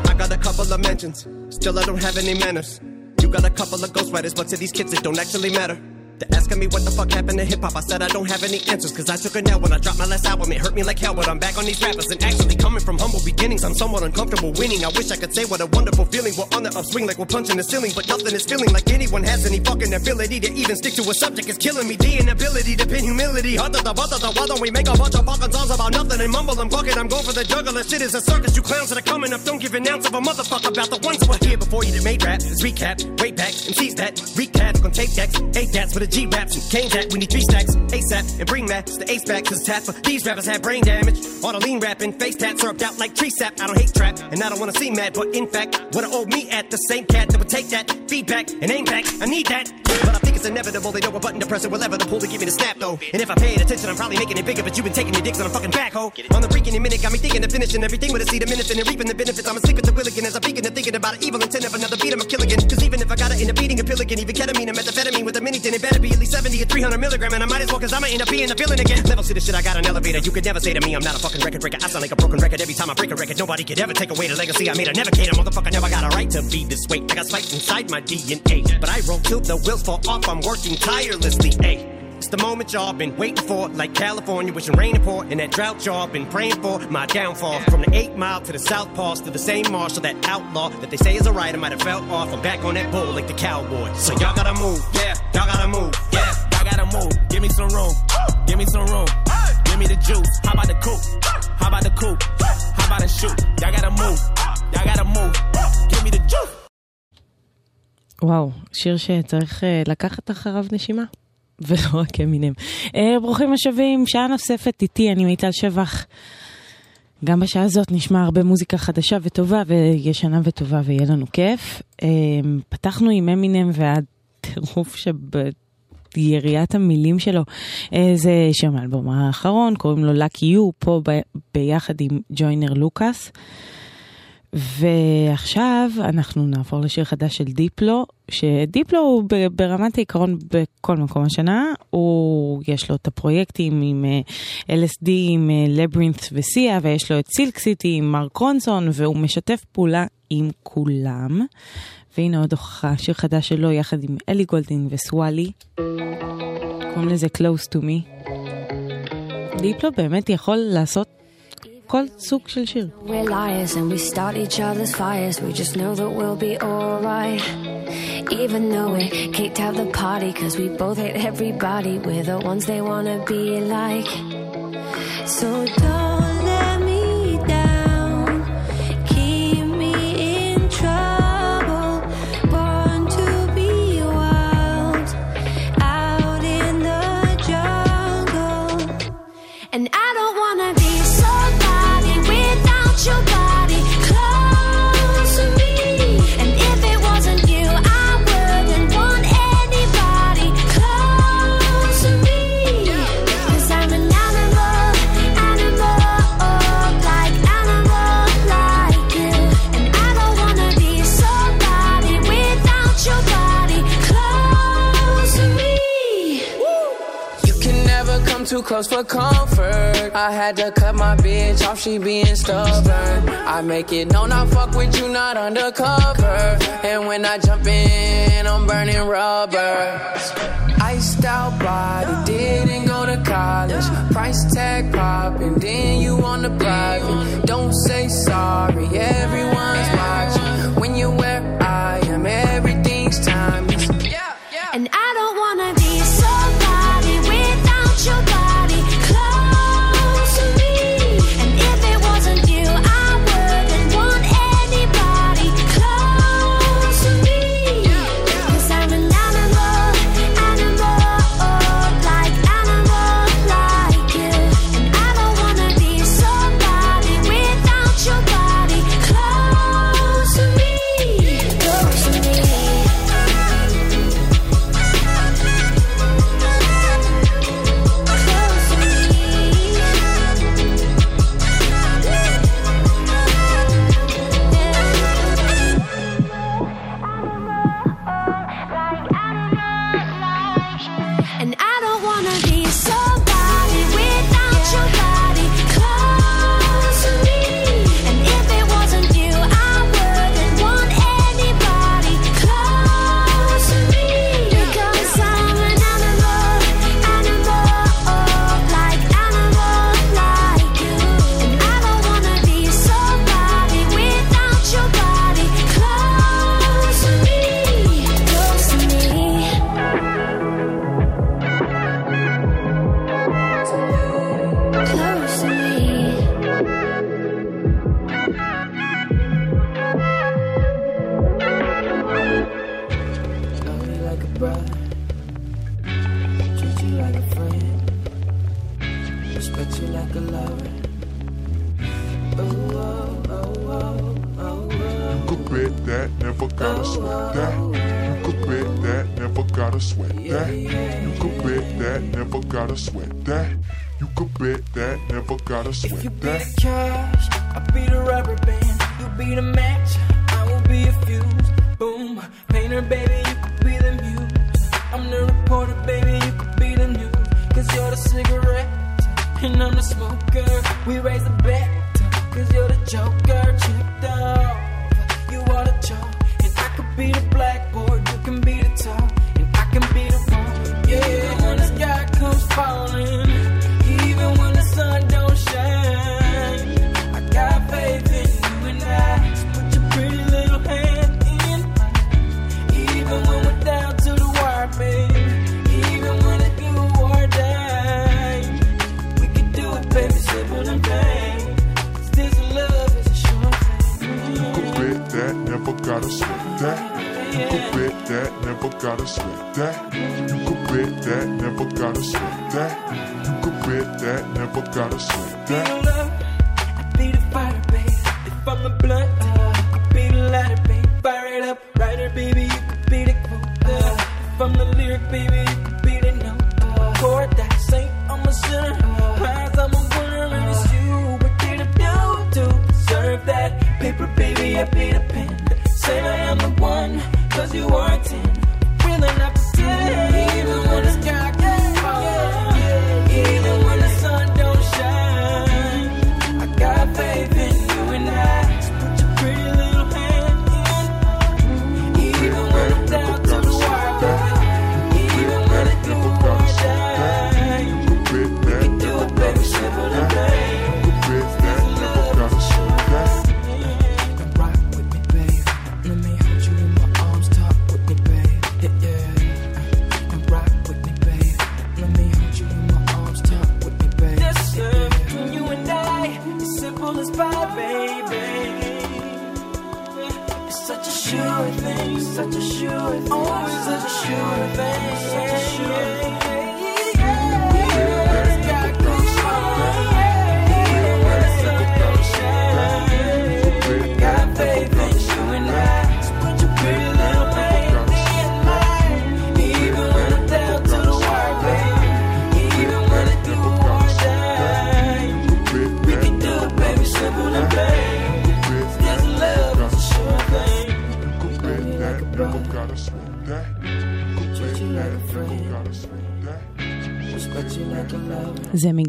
I got a couple of mentions, still I don't have any manners. You got a couple of ghostwriters, but to these kids it don't actually matter. They're asking me what the fuck happened to hip hop. I said I don't have any answers, cause I took a nap when I dropped my last album. It hurt me like hell, but I'm back on these rappers. And actually, coming from humble beginnings, I'm somewhat uncomfortable winning. I wish I could say what a wonderful feeling. We're on the upswing like we're punching the ceiling, but nothing is feeling like anyone has any fucking ability to even stick to a subject. is killing me. The inability to pin humility. Hard the butt of the why don't we make a bunch of fucking songs about nothing and mumble and bucket? I'm going for the juggler. Shit is a circus. You clowns that are coming up. Don't give an ounce of a motherfucker about the ones who were here before you that made rap. Let's recap. Way back and seize that. Recap. On tape decks. Eight cats with a G raps and cane that. We need three stacks. ASAP and bring that. The ace back. Cause tap for these rappers have brain damage. All the lean rapping. Face tats syrup out like tree sap. I don't hate trap. And I don't wanna see mad. But in fact, what I owe me at the same cat that would take that feedback and aim back. I need that. But I think it's inevitable. They know what button to press or whatever to pull to give me the snap though. And if I paid attention, I'm probably making it bigger. But you've been taking your dicks on a fucking backhoe. On the freaking minute, got me thinking of finishing everything with a seed, a minute, and reaping the benefits. I'm asleep with the will again as I'm thinking and thinking about an evil intent of another beat. I'm a kill again. Cause even if I gotta end up eating a pill again, even ketamine and methamphetamine with a mini tin, it better be at least 70 or 300 milligram. And I might as well cause I'ma end up being a villain again. Level to the shit, I got an elevator. You could never say to me, I'm not a fucking record breaker. I sound like a broken record every time I break a record. Nobody could ever take away the legacy I made. I never cater, motherfucker. Never got a right to be this way. I got spiked inside my DNA. But I roll till the wheels fall off. I'm working tirelessly. Ayy. It's the moment y'all been waiting for, like California, wishing rain to pour, and that drought y'all been praying for. My downfall from the eight mile to the south pass to the same marshal, that outlaw that they say is a right. I might have fell off. I'm back on that bull like the cowboy. So y'all gotta move, yeah, y'all gotta move, yeah, y'all gotta move. Give me some room, give me some room, give me the juice. How about the coupe? How about the coupe? How about the shoot? Y'all gotta move, y'all gotta move. Give me the juice. וואו, שיר שצריך אה, לקחת אחריו נשימה. ולא רק אמינם. אה, ברוכים השבים, שעה נוספת איתי, אני מיטל שבח. גם בשעה הזאת נשמע הרבה מוזיקה חדשה וטובה, וישנה וטובה, ויהיה לנו כיף. אה, פתחנו עם אמינם והטירוף שביריית המילים שלו. אה, זה שם האלבום האחרון, קוראים לו Lucky You, פה ב- ביחד עם ג'וינר לוקאס. ועכשיו אנחנו נעבור לשיר חדש של דיפלו, שדיפלו הוא ברמת העיקרון בכל מקום השנה, הוא, יש לו את הפרויקטים עם אה, LSD, עם לברינת' וסיה, ויש לו את סילק סיטי עם מרק רונסון, והוא משתף פעולה עם כולם. והנה עוד הוכחה, שיר חדש שלו יחד עם אלי גולדין וסוואלי. קוראים לזה Close to me. דיפלו באמת יכול לעשות כל סוג של שיר. We're liars and we start each other's fires. We just know that we'll be alright. Even though we kicked out the party, cause we both hate everybody. We're the ones they wanna be like. So don't too close for comfort. I had to cut my bitch off, she being stubborn. I make it known I fuck with you, not undercover. And when I jump in, I'm burning rubber. Iced out body, didn't go to college. Price tag popping, then you on the private. Don't say sorry, everyone's watching. When you're where I am, everything's timeless. And I that, never gotta sweat You be that. the cash, I'll be the rubber band. You be the match,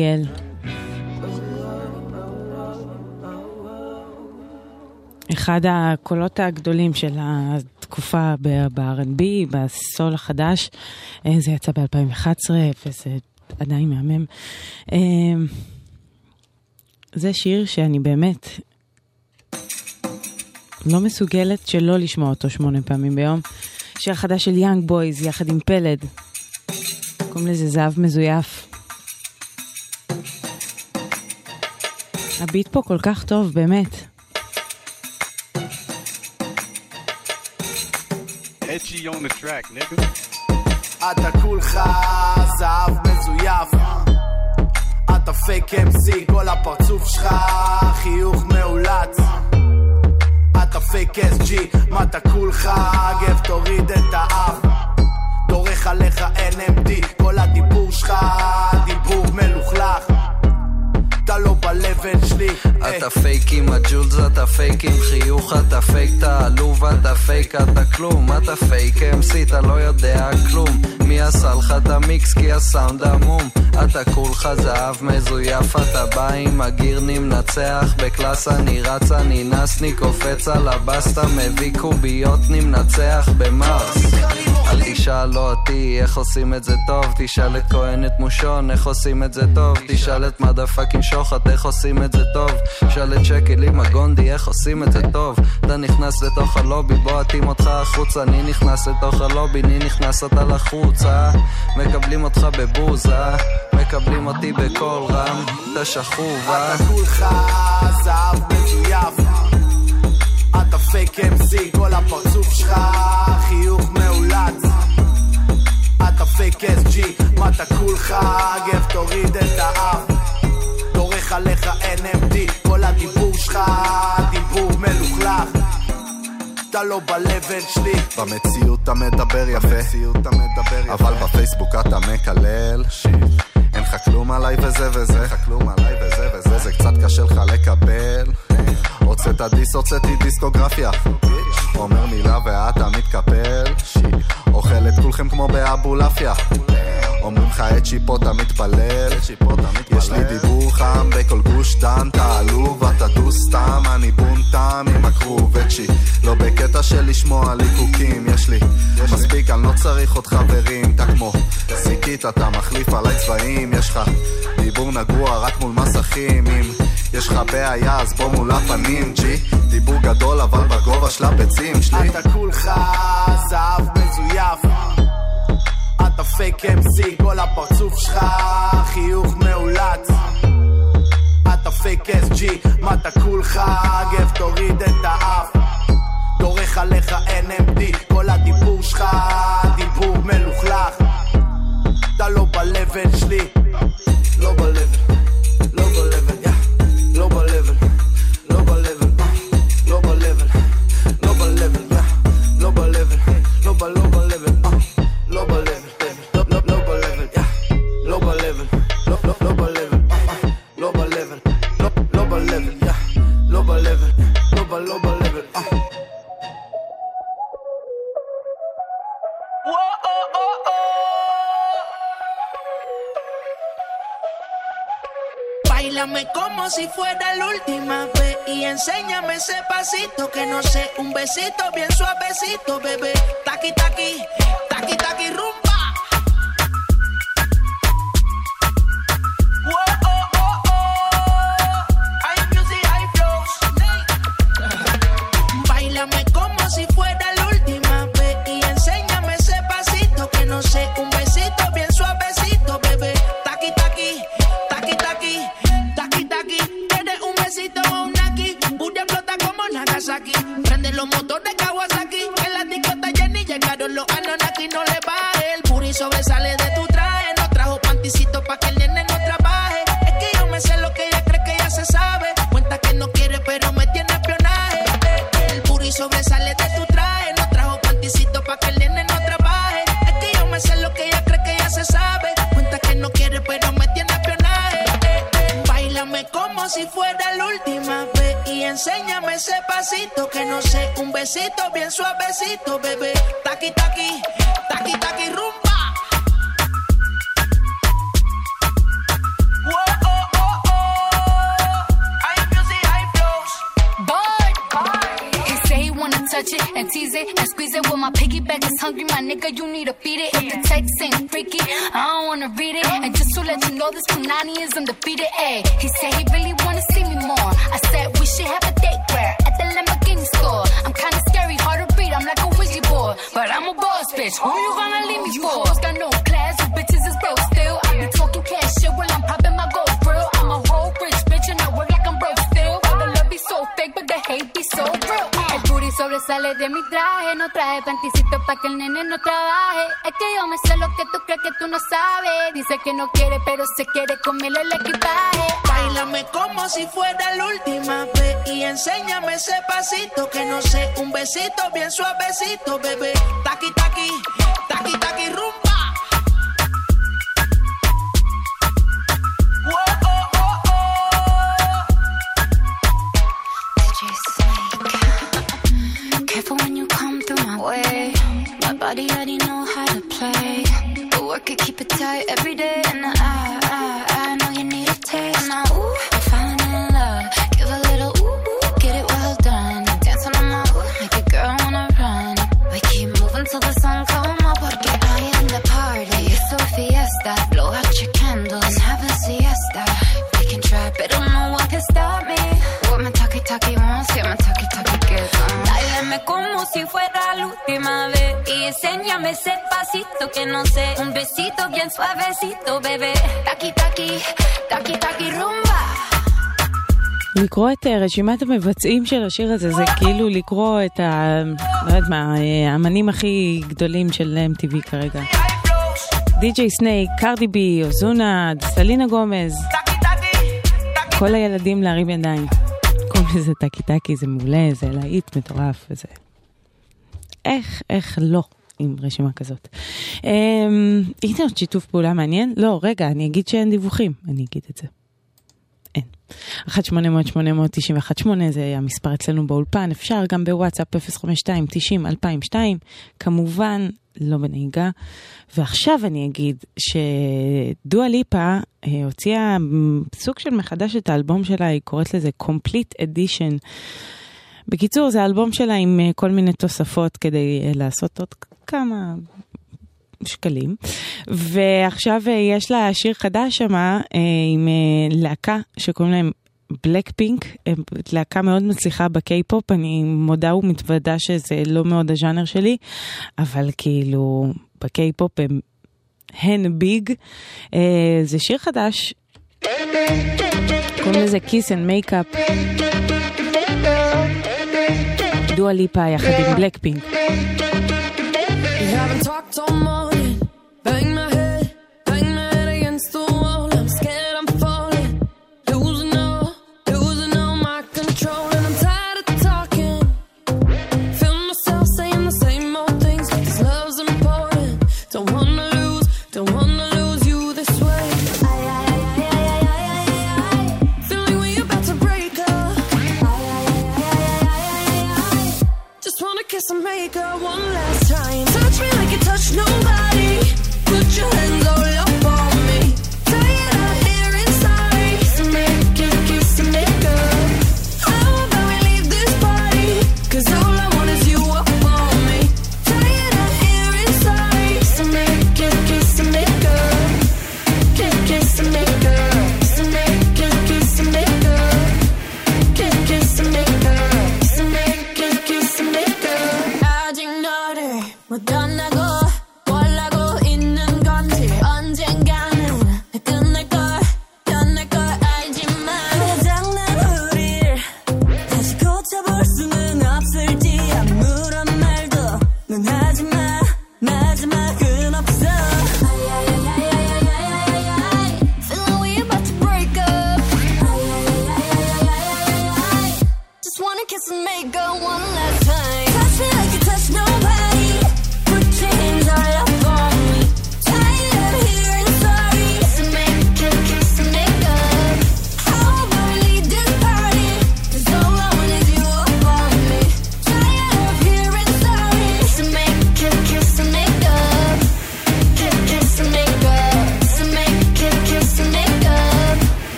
מיגל. אחד הקולות הגדולים של התקופה ב-R&B, בסול החדש, אה, זה יצא ב-2011, וזה עדיין מהמם. אה, זה שיר שאני באמת לא מסוגלת שלא לשמוע אותו שמונה פעמים ביום. שיר חדש של יאנג בויז יחד עם פלד. קוראים לזה זהב מזויף. הביט פה כל כך טוב, באמת. אתה כולך זהב מזויף. אתה פייק MC, כל הפרצוף שלך חיוך מאולץ. אתה פייק SG, מה אתה כולך גב תוריד את האף. דורך עליך NMD, כל הדיבור שלך דיבור מלוכלך אתה לא ב-level שלי אתה פייק עם הג'ולס, אתה פייק עם חיוך, אתה פייק אתה עלוב, אתה פייק אתה כלום, אתה פייק MC, אתה לא יודע כלום. מי עשה לך את המיקס כי הסאונד עמום? אתה כולך זהב מזויף, אתה בא עם הגירני מנצח, בקלאס אני רץ, אני נס, אני קופץ על הבסטה, מביא קוביות, אני מנצח במרס. אל תשאל אותי איך עושים את זה טוב, תשאל את כהן את מושון איך עושים את זה טוב, תשאל את מדה פאקינג שוחט איך עושים את זה טוב, תשאל את שקל עם הגונדי איך עושים את זה טוב, אתה נכנס לתוך הלובי, בוא אתאים אותך החוצה, אני נכנס לתוך הלובי, אני נכנס אתה לחוץ, אה? מקבלים אותך בבוז, אה? מקבלים אותי בקול רם, אתה שכוב, אה? אתה כולך זהב מזויף אתה פייק MC, כל הפרצוף שלך חיוך מאולץ. אתה פייק SG, מה אתה כולך גב תוריד את האף. דורך עליך NMD, כל הדיבור שלך דיבור מלוכלך. אתה אתה לא ב-level שלי. במציאות אתה מדבר יפה, אבל בפייסבוק אתה מקלל. אין לך כלום עליי וזה וזה, אין לך כלום עליי וזה וזה, זה קצת קשה לך לקבל. הוצאת דיס, הוצאתי דיסקוגרפיה. אומר מילה ואתה מתקפל. אוכל את כולכם כמו באבולעפיה. אומרים לך את שיפו אתה מתפלל. יש לי דיבור חם בכל גוש דן, אתה עלוב, אתה דו סתם, אני בונטם עם הכרוב וצ'י. לא בקטע של לשמוע ליקוקים, יש לי מספיק, אני לא צריך עוד חברים, אתה כמו זיקית, אתה מחליף עליי צבעים, יש לך דיבור נגוע רק מול מסכים, אם יש לך בעיה אז בוא מול הפנים, ג'י. דיבור גדול אבל בגובה של הביצים שלי. אתה כולך זהב מזויף אתה פייק MC, כל הפרצוף שלך חיוך מאולץ. אתה פייק SG, מה אתה כולך גב תוריד את האף. דורך עליך NMD, כל הדיבור שלך דיבור מלוכלך. אתה לא ב-level שלי. לא ב-level, לא ב-level, pasito que no sé, un besito bien suavecito, bebé. Taqui taqui, taqui taqui rumba. Dice que no quiere, pero se quiere comerle el equipaje. Báilame como si fuera la última vez y enséñame ese pasito que no sé, un besito bien suavecito, bebé. Taqui taqui, taqui taqui rumba. Whoa, oh, oh, oh. Careful when you come through my way. My body already know how to play. Work it, keep it tight every day. And I, Dame ese pasito que no sé, un besito bien suavecito, bebé. Taki taki, taki taki rumba. לקרוא את אה, רשימת המבצעים של השיר הזה, זה כאילו לקרוא את ה... לא יודעת מה, אה, האמנים הכי גדולים של MTV כרגע. DJ סנייק, קרדי בי, אוזונה, סלינה גומז. כל הילדים להרים ידיים. קוראים לזה טקי טקי, זה מעולה, זה להיט מטורף וזה... איך, איך לא? עם רשימה כזאת. אמ, הנה עוד שיתוף פעולה מעניין. לא, רגע, אני אגיד שאין דיווחים. אני אגיד את זה. אין. 1-800-891-8 זה המספר אצלנו באולפן, אפשר גם בוואטסאפ 052-90-2002, כמובן לא בנהיגה. ועכשיו אני אגיד שדואה ליפה אה, הוציאה סוג של מחדש את האלבום שלה, היא קוראת לזה Complete Edition. בקיצור, זה אלבום שלה עם אה, כל מיני תוספות כדי אה, לעשות עוד כמה שקלים. ועכשיו אה, יש לה שיר חדש שמה עם להקה שקוראים להם Blackpink, להקה מאוד מצליחה בקיי-פופ, אני מודה ומתוודה שזה לא מאוד הז'אנר שלי, אבל כאילו בקיי-פופ הם הן big. זה שיר חדש, קוראים לזה Kiss and Makeup. דואה ליפה יחד עם בלק פינק. to make up one last time. Touch me like you touch nobody. Put your hands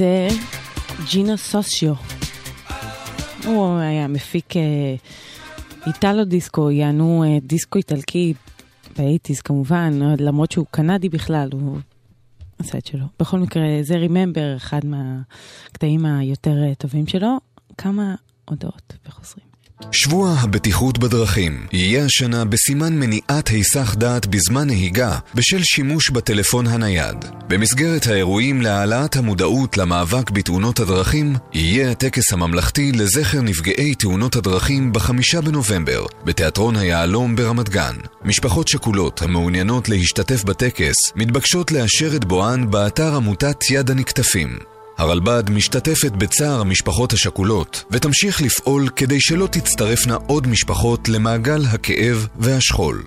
זה ג'ינו סוסיו. הוא היה מפיק אה, איטלו דיסקו, יענו אה, דיסקו איטלקי באייטיז כמובן, למרות שהוא קנדי בכלל, הוא עשה את שלו. בכל מקרה, זה ריממבר, אחד מהקטעים היותר אה, טובים שלו. כמה הודעות. שבוע הבטיחות בדרכים יהיה השנה בסימן מניעת היסח דעת בזמן נהיגה בשל שימוש בטלפון הנייד. במסגרת האירועים להעלאת המודעות למאבק בתאונות הדרכים, יהיה הטקס הממלכתי לזכר נפגעי תאונות הדרכים בחמישה בנובמבר, בתיאטרון היהלום ברמת גן. משפחות שכולות המעוניינות להשתתף בטקס מתבקשות לאשר את בואן באתר עמותת יד הנקטפים. הרלב"ד משתתפת בצער המשפחות השכולות ותמשיך לפעול כדי שלא תצטרפנה עוד משפחות למעגל הכאב והשכול.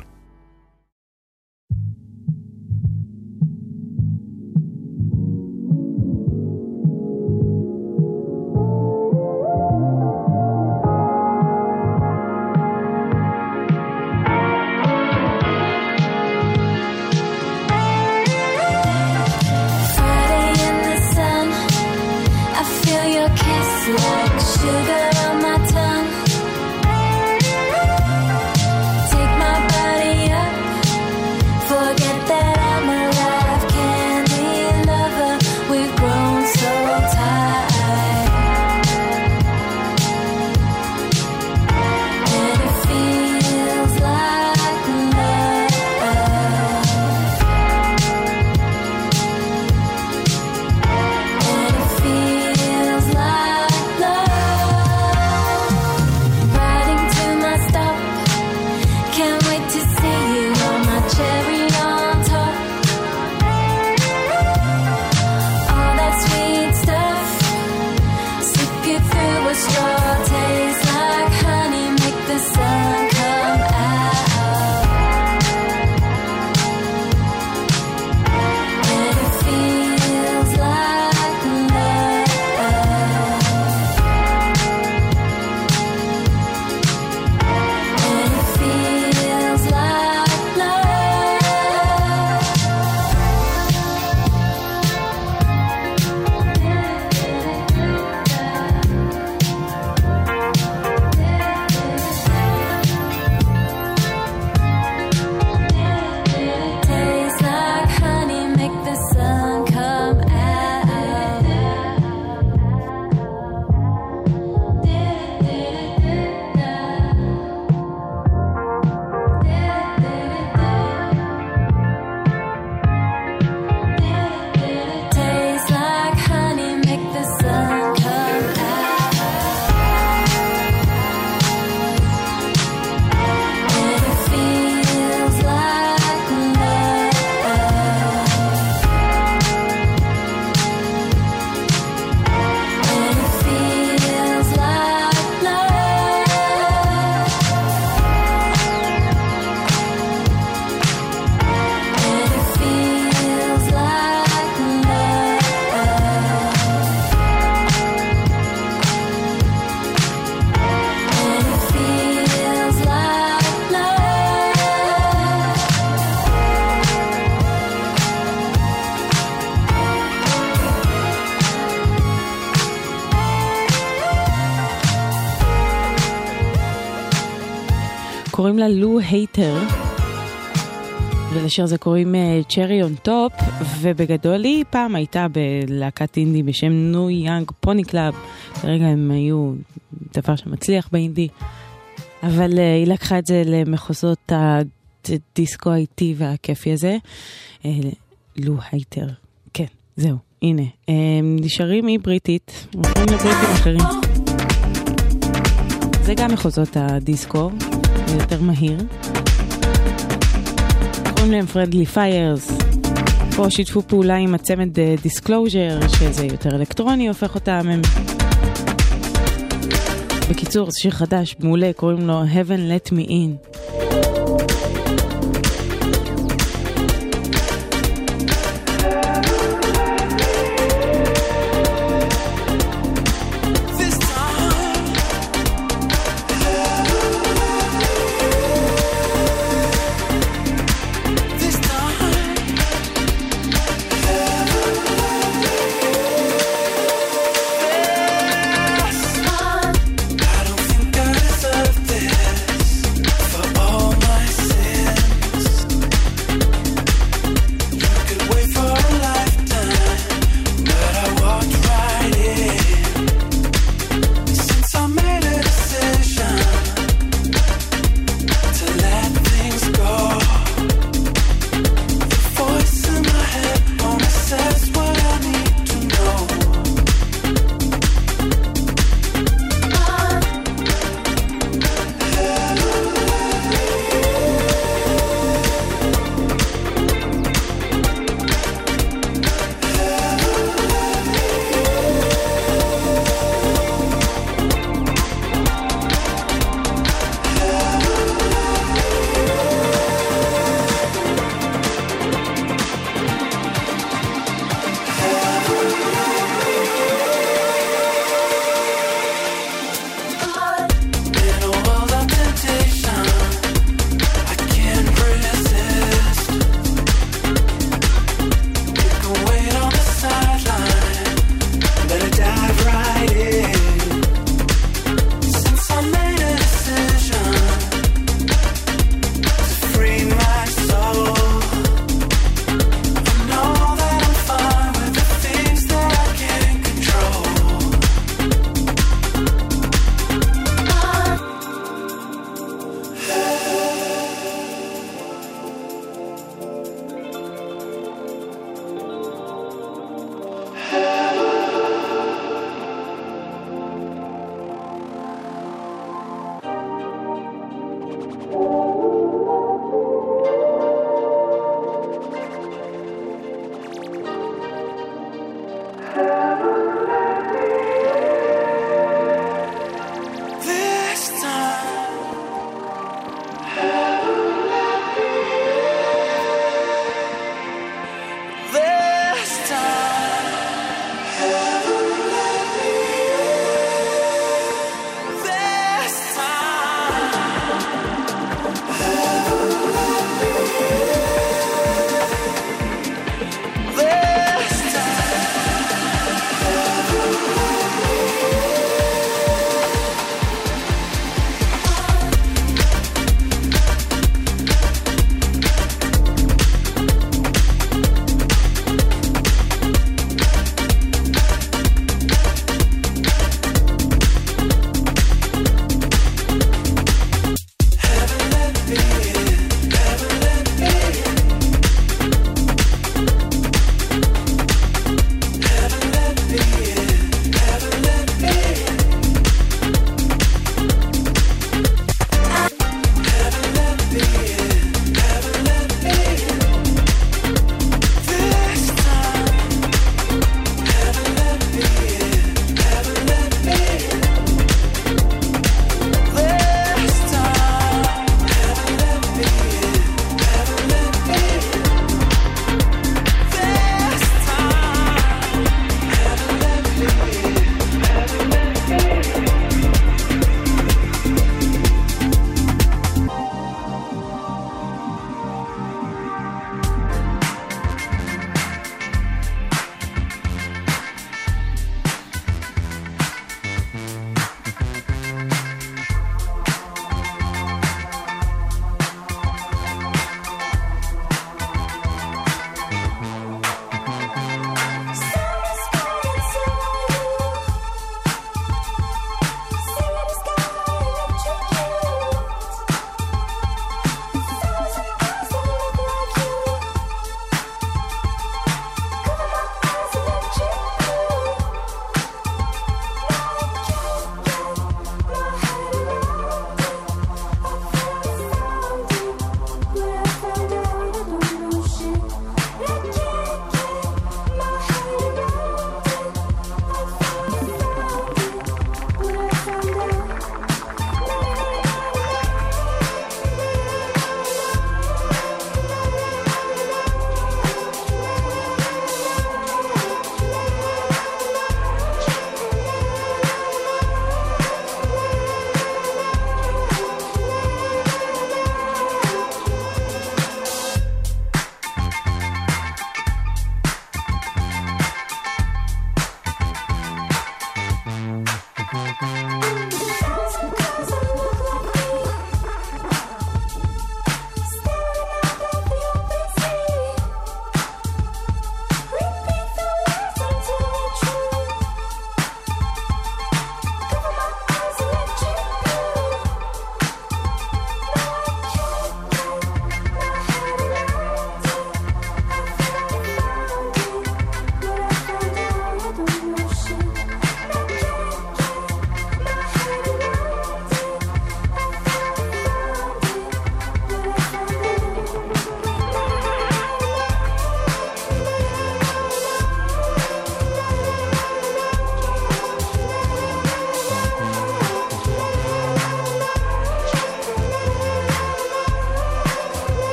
ל Lou Hayter, ולשיר הזה קוראים Cherry on Top, ובגדול היא פעם הייתה בלהקת אינדי בשם New Young Pony Club, כרגע הם היו דבר שמצליח באינדי, אבל אה, היא לקחה את זה למחוזות הדיסקו האיטי והכיפי הזה. אה, Lou Hayter, כן, זהו, הנה. אה, נשארים מבריטית, עוברים לבריטים אחרים. זה גם מחוזות הדיסקו, יותר מהיר. קוראים להם Friendly Fires. פה שיתפו פעולה עם הצמד Disclosure, שזה יותר אלקטרוני הופך אותם. הם... בקיצור, זה שיר חדש, מעולה, קוראים לו Heaven Let Me In.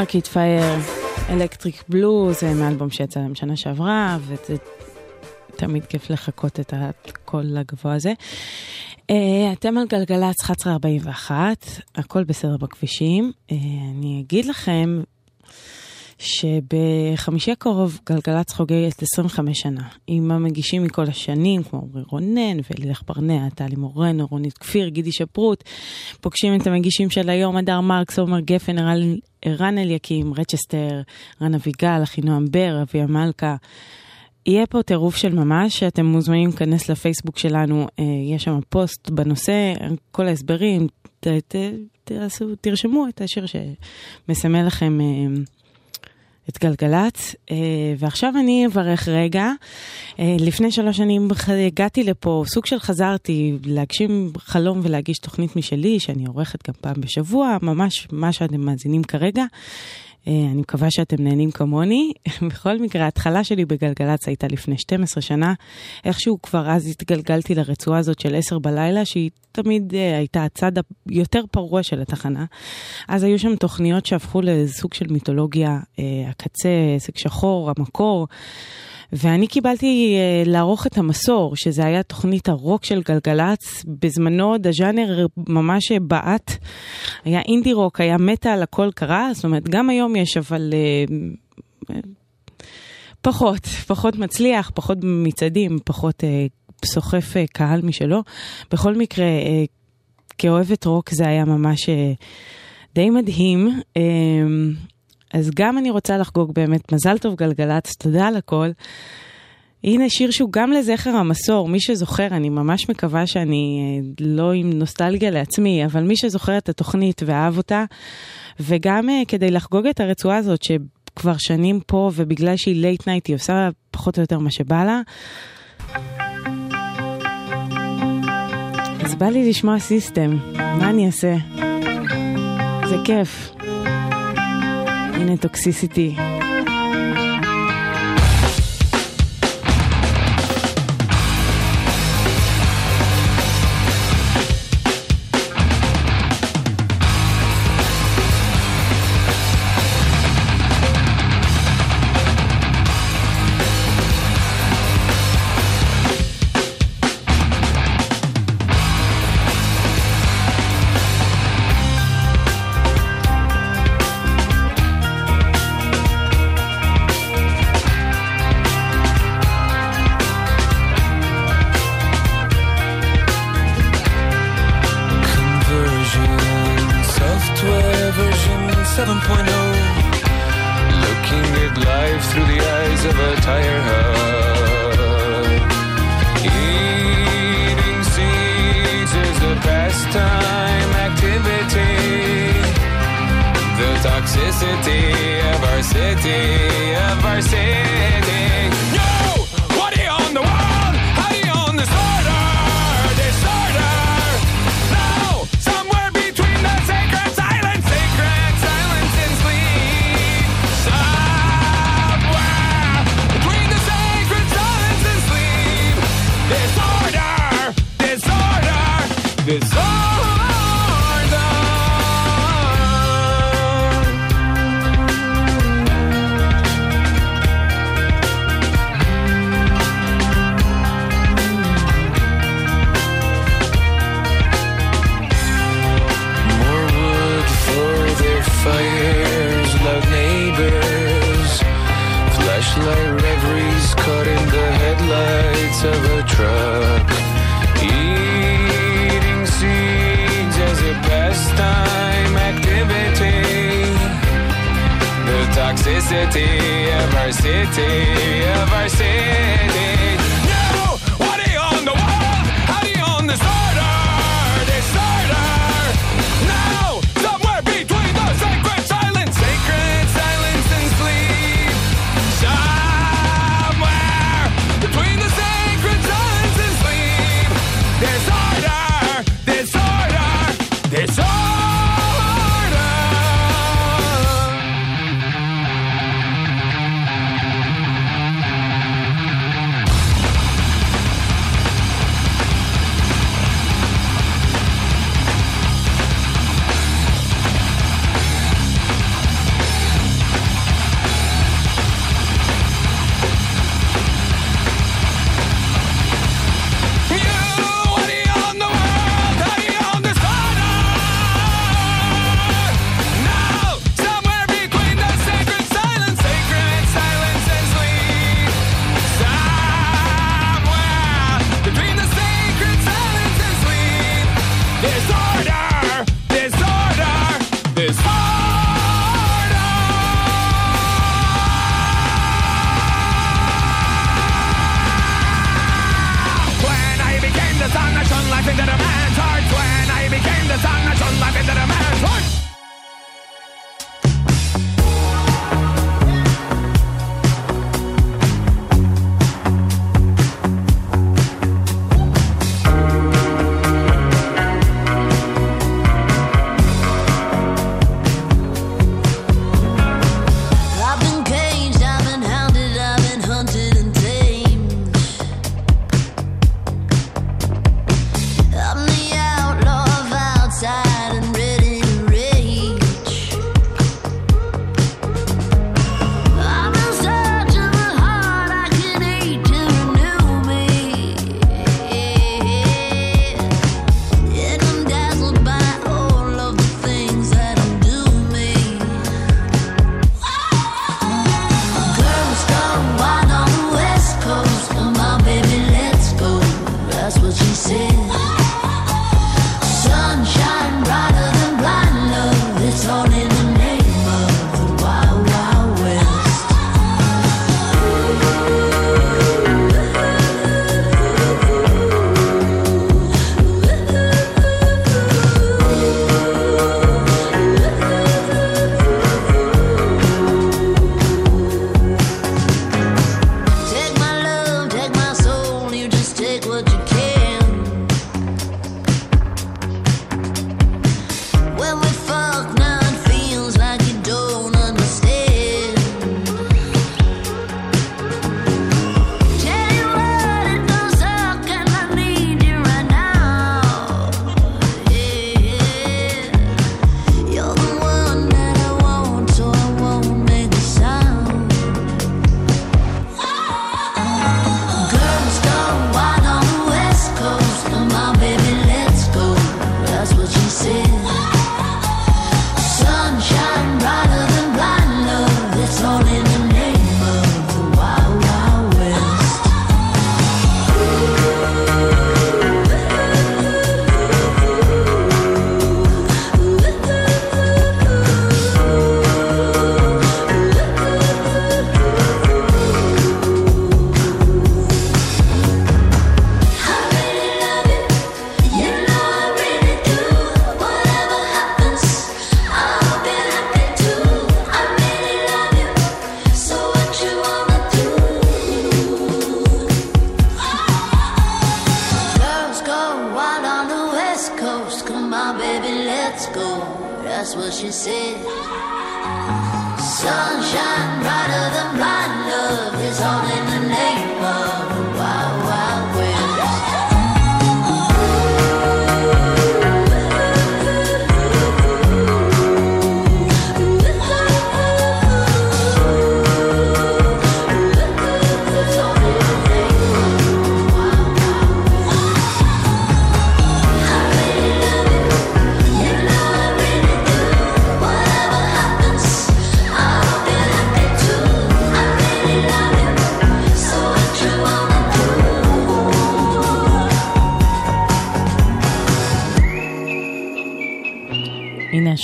ארקיד פייר, אלקטריק בלו, זה מאלבום שיצא להם שנה שעברה, וזה תמיד כיף לחכות את הקול הגבוה הזה. אה, אתם על גלגלצ 1141, הכל בסדר בכבישים. אה, אני אגיד לכם שבחמישי הקרוב גלגלצ חוגגת 25 שנה, עם המגישים מכל השנים, כמו אורי רונן ולילך ברנע, טלי מורנו, רונית כפיר, גידי שפרוט. פוגשים את המגישים של היום, הדר מרקס, עומר גפן, ערן- אליקים, רצ'סטר, רן אביגל, אחינועם בר, אביה מלכה. יהיה פה טירוף של ממש, שאתם מוזמנים להיכנס לפייסבוק שלנו, אה, יש שם פוסט בנושא, כל ההסברים, ת, ת, תרשמו את השיר שמסמל לכם אה, את גלגלצ. אה, ועכשיו אני אברך רגע. אה, לפני שלוש שנים הגעתי לפה, סוג של חזרתי להגשים חלום ולהגיש תוכנית משלי, שאני עורכת גם פעם בשבוע, ממש מה שאתם מאזינים כרגע. אה, אני מקווה שאתם נהנים כמוני. בכל מקרה, ההתחלה שלי בגלגלצ הייתה לפני 12 שנה. איכשהו כבר אז התגלגלתי לרצועה הזאת של 10 בלילה, שהיא תמיד אה, הייתה הצד היותר פרוע של התחנה. אז היו שם תוכניות שהפכו לסוג של מיתולוגיה, אה, הקצה, עסק שחור, המקור. ואני קיבלתי אה, לערוך את המסור, שזה היה תוכנית הרוק של גלגלצ. בזמנו עוד הז'אנר ממש בעט. היה אינדי רוק, היה מטאל, הכל קרה. זאת אומרת, גם היום יש, אבל אה, פחות, פחות מצליח, פחות מצעדים, פחות אה, סוחף אה, קהל משלו. בכל מקרה, אה, כאוהבת רוק זה היה ממש אה, די מדהים. אה, אז גם אני רוצה לחגוג באמת מזל טוב גלגלצ, תודה על הכל. הנה שיר שהוא גם לזכר המסור, מי שזוכר, אני ממש מקווה שאני אה, לא עם נוסטלגיה לעצמי, אבל מי שזוכר את התוכנית ואהב אותה, וגם אה, כדי לחגוג את הרצועה הזאת שכבר שנים פה, ובגלל שהיא late night היא עושה פחות או יותר מה שבא לה. אז בא לי לשמוע סיסטם, מה אני אעשה? זה כיף. είναι Toxicity. day of our city.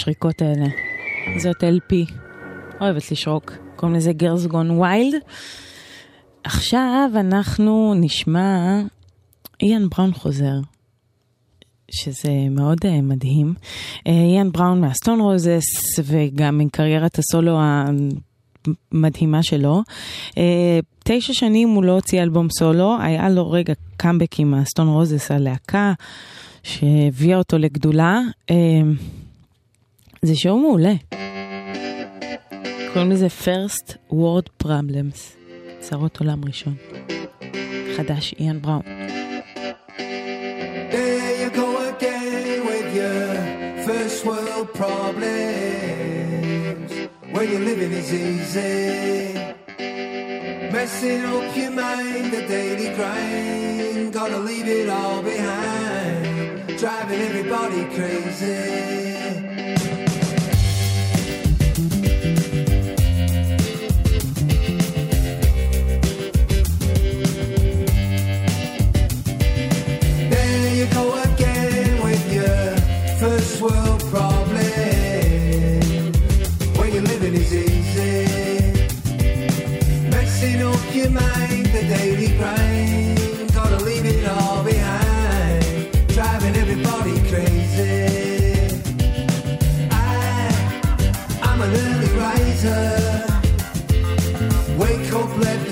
השריקות האלה. זאת LP. אוהבת לשרוק. קוראים לזה Girls Gone Wild. עכשיו אנחנו נשמע איאן בראון חוזר, שזה מאוד uh, מדהים. אה, איאן בראון מהסטון רוזס וגם מקריירת הסולו המדהימה שלו. אה, תשע שנים הוא לא הוציא אלבום סולו, היה לו רגע קאמבק עם הסטון רוזס הלהקה שהביאה אותו לגדולה. זה שיעור מעולה. קוראים לזה First World Problems, צרות עולם ראשון. חדש, איאן בראון. Problems you're living is easy. Messing up your mind, the daily grind. Gotta leave it all behind. Driving everybody crazy. your mind, the daily grind. Gotta leave it all behind. Driving everybody crazy. I, I'm an early riser. Wake up, let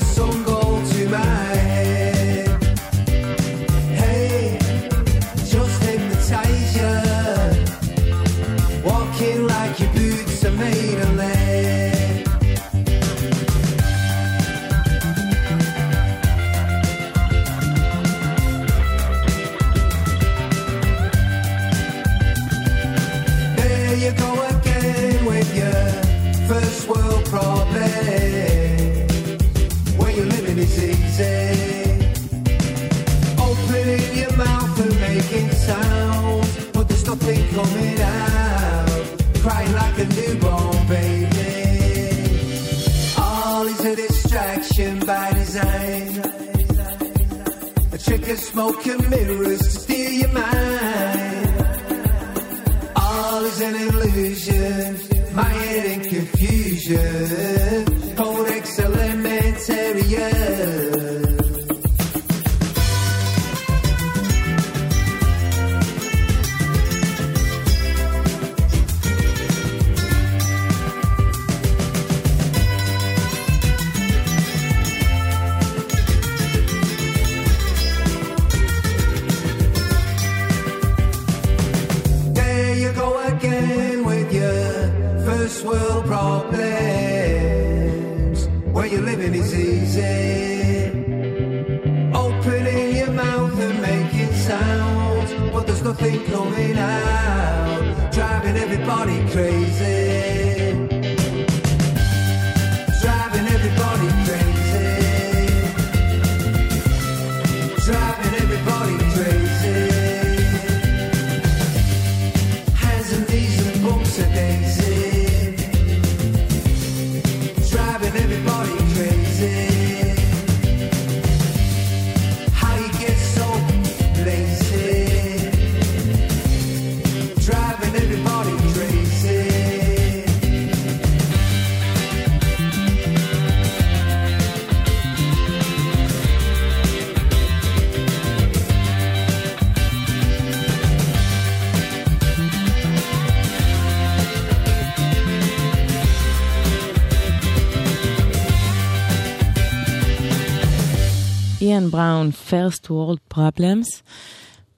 איאן בראון, First World Problems,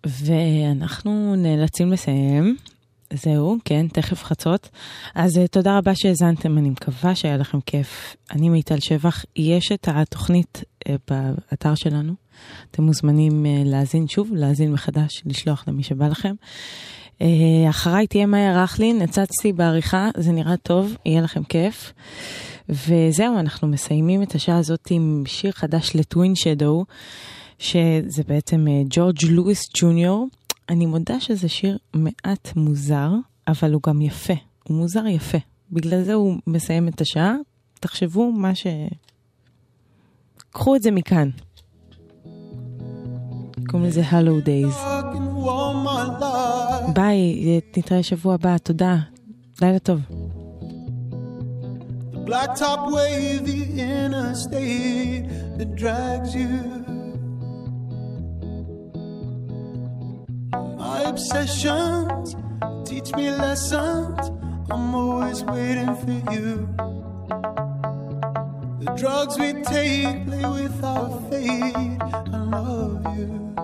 ואנחנו נאלצים לסיים. זהו, כן, תכף חצות. אז uh, תודה רבה שהאזנתם, אני מקווה שהיה לכם כיף. אני מיטל שבח, יש את התוכנית uh, באתר שלנו. אתם מוזמנים uh, להאזין שוב, להאזין מחדש, לשלוח למי שבא לכם. אחריי תהיה מאיה רכלין, הצצתי בעריכה, זה נראה טוב, יהיה לכם כיף. וזהו, אנחנו מסיימים את השעה הזאת עם שיר חדש לטווין שדו, שזה בעצם אה, ג'ורג' לואיס ג'וניור. אני מודה שזה שיר מעט מוזר, אבל הוא גם יפה. הוא מוזר יפה. בגלל זה הוא מסיים את השעה. תחשבו מה ש... קחו את זה מכאן. קוראים לזה הלו דייז. ביי, נתראה שבוע הבא, תודה. לילה טוב. Blacktop the interstate that drags you. My obsessions teach me lessons. I'm always waiting for you. The drugs we take play with our fate. I love you.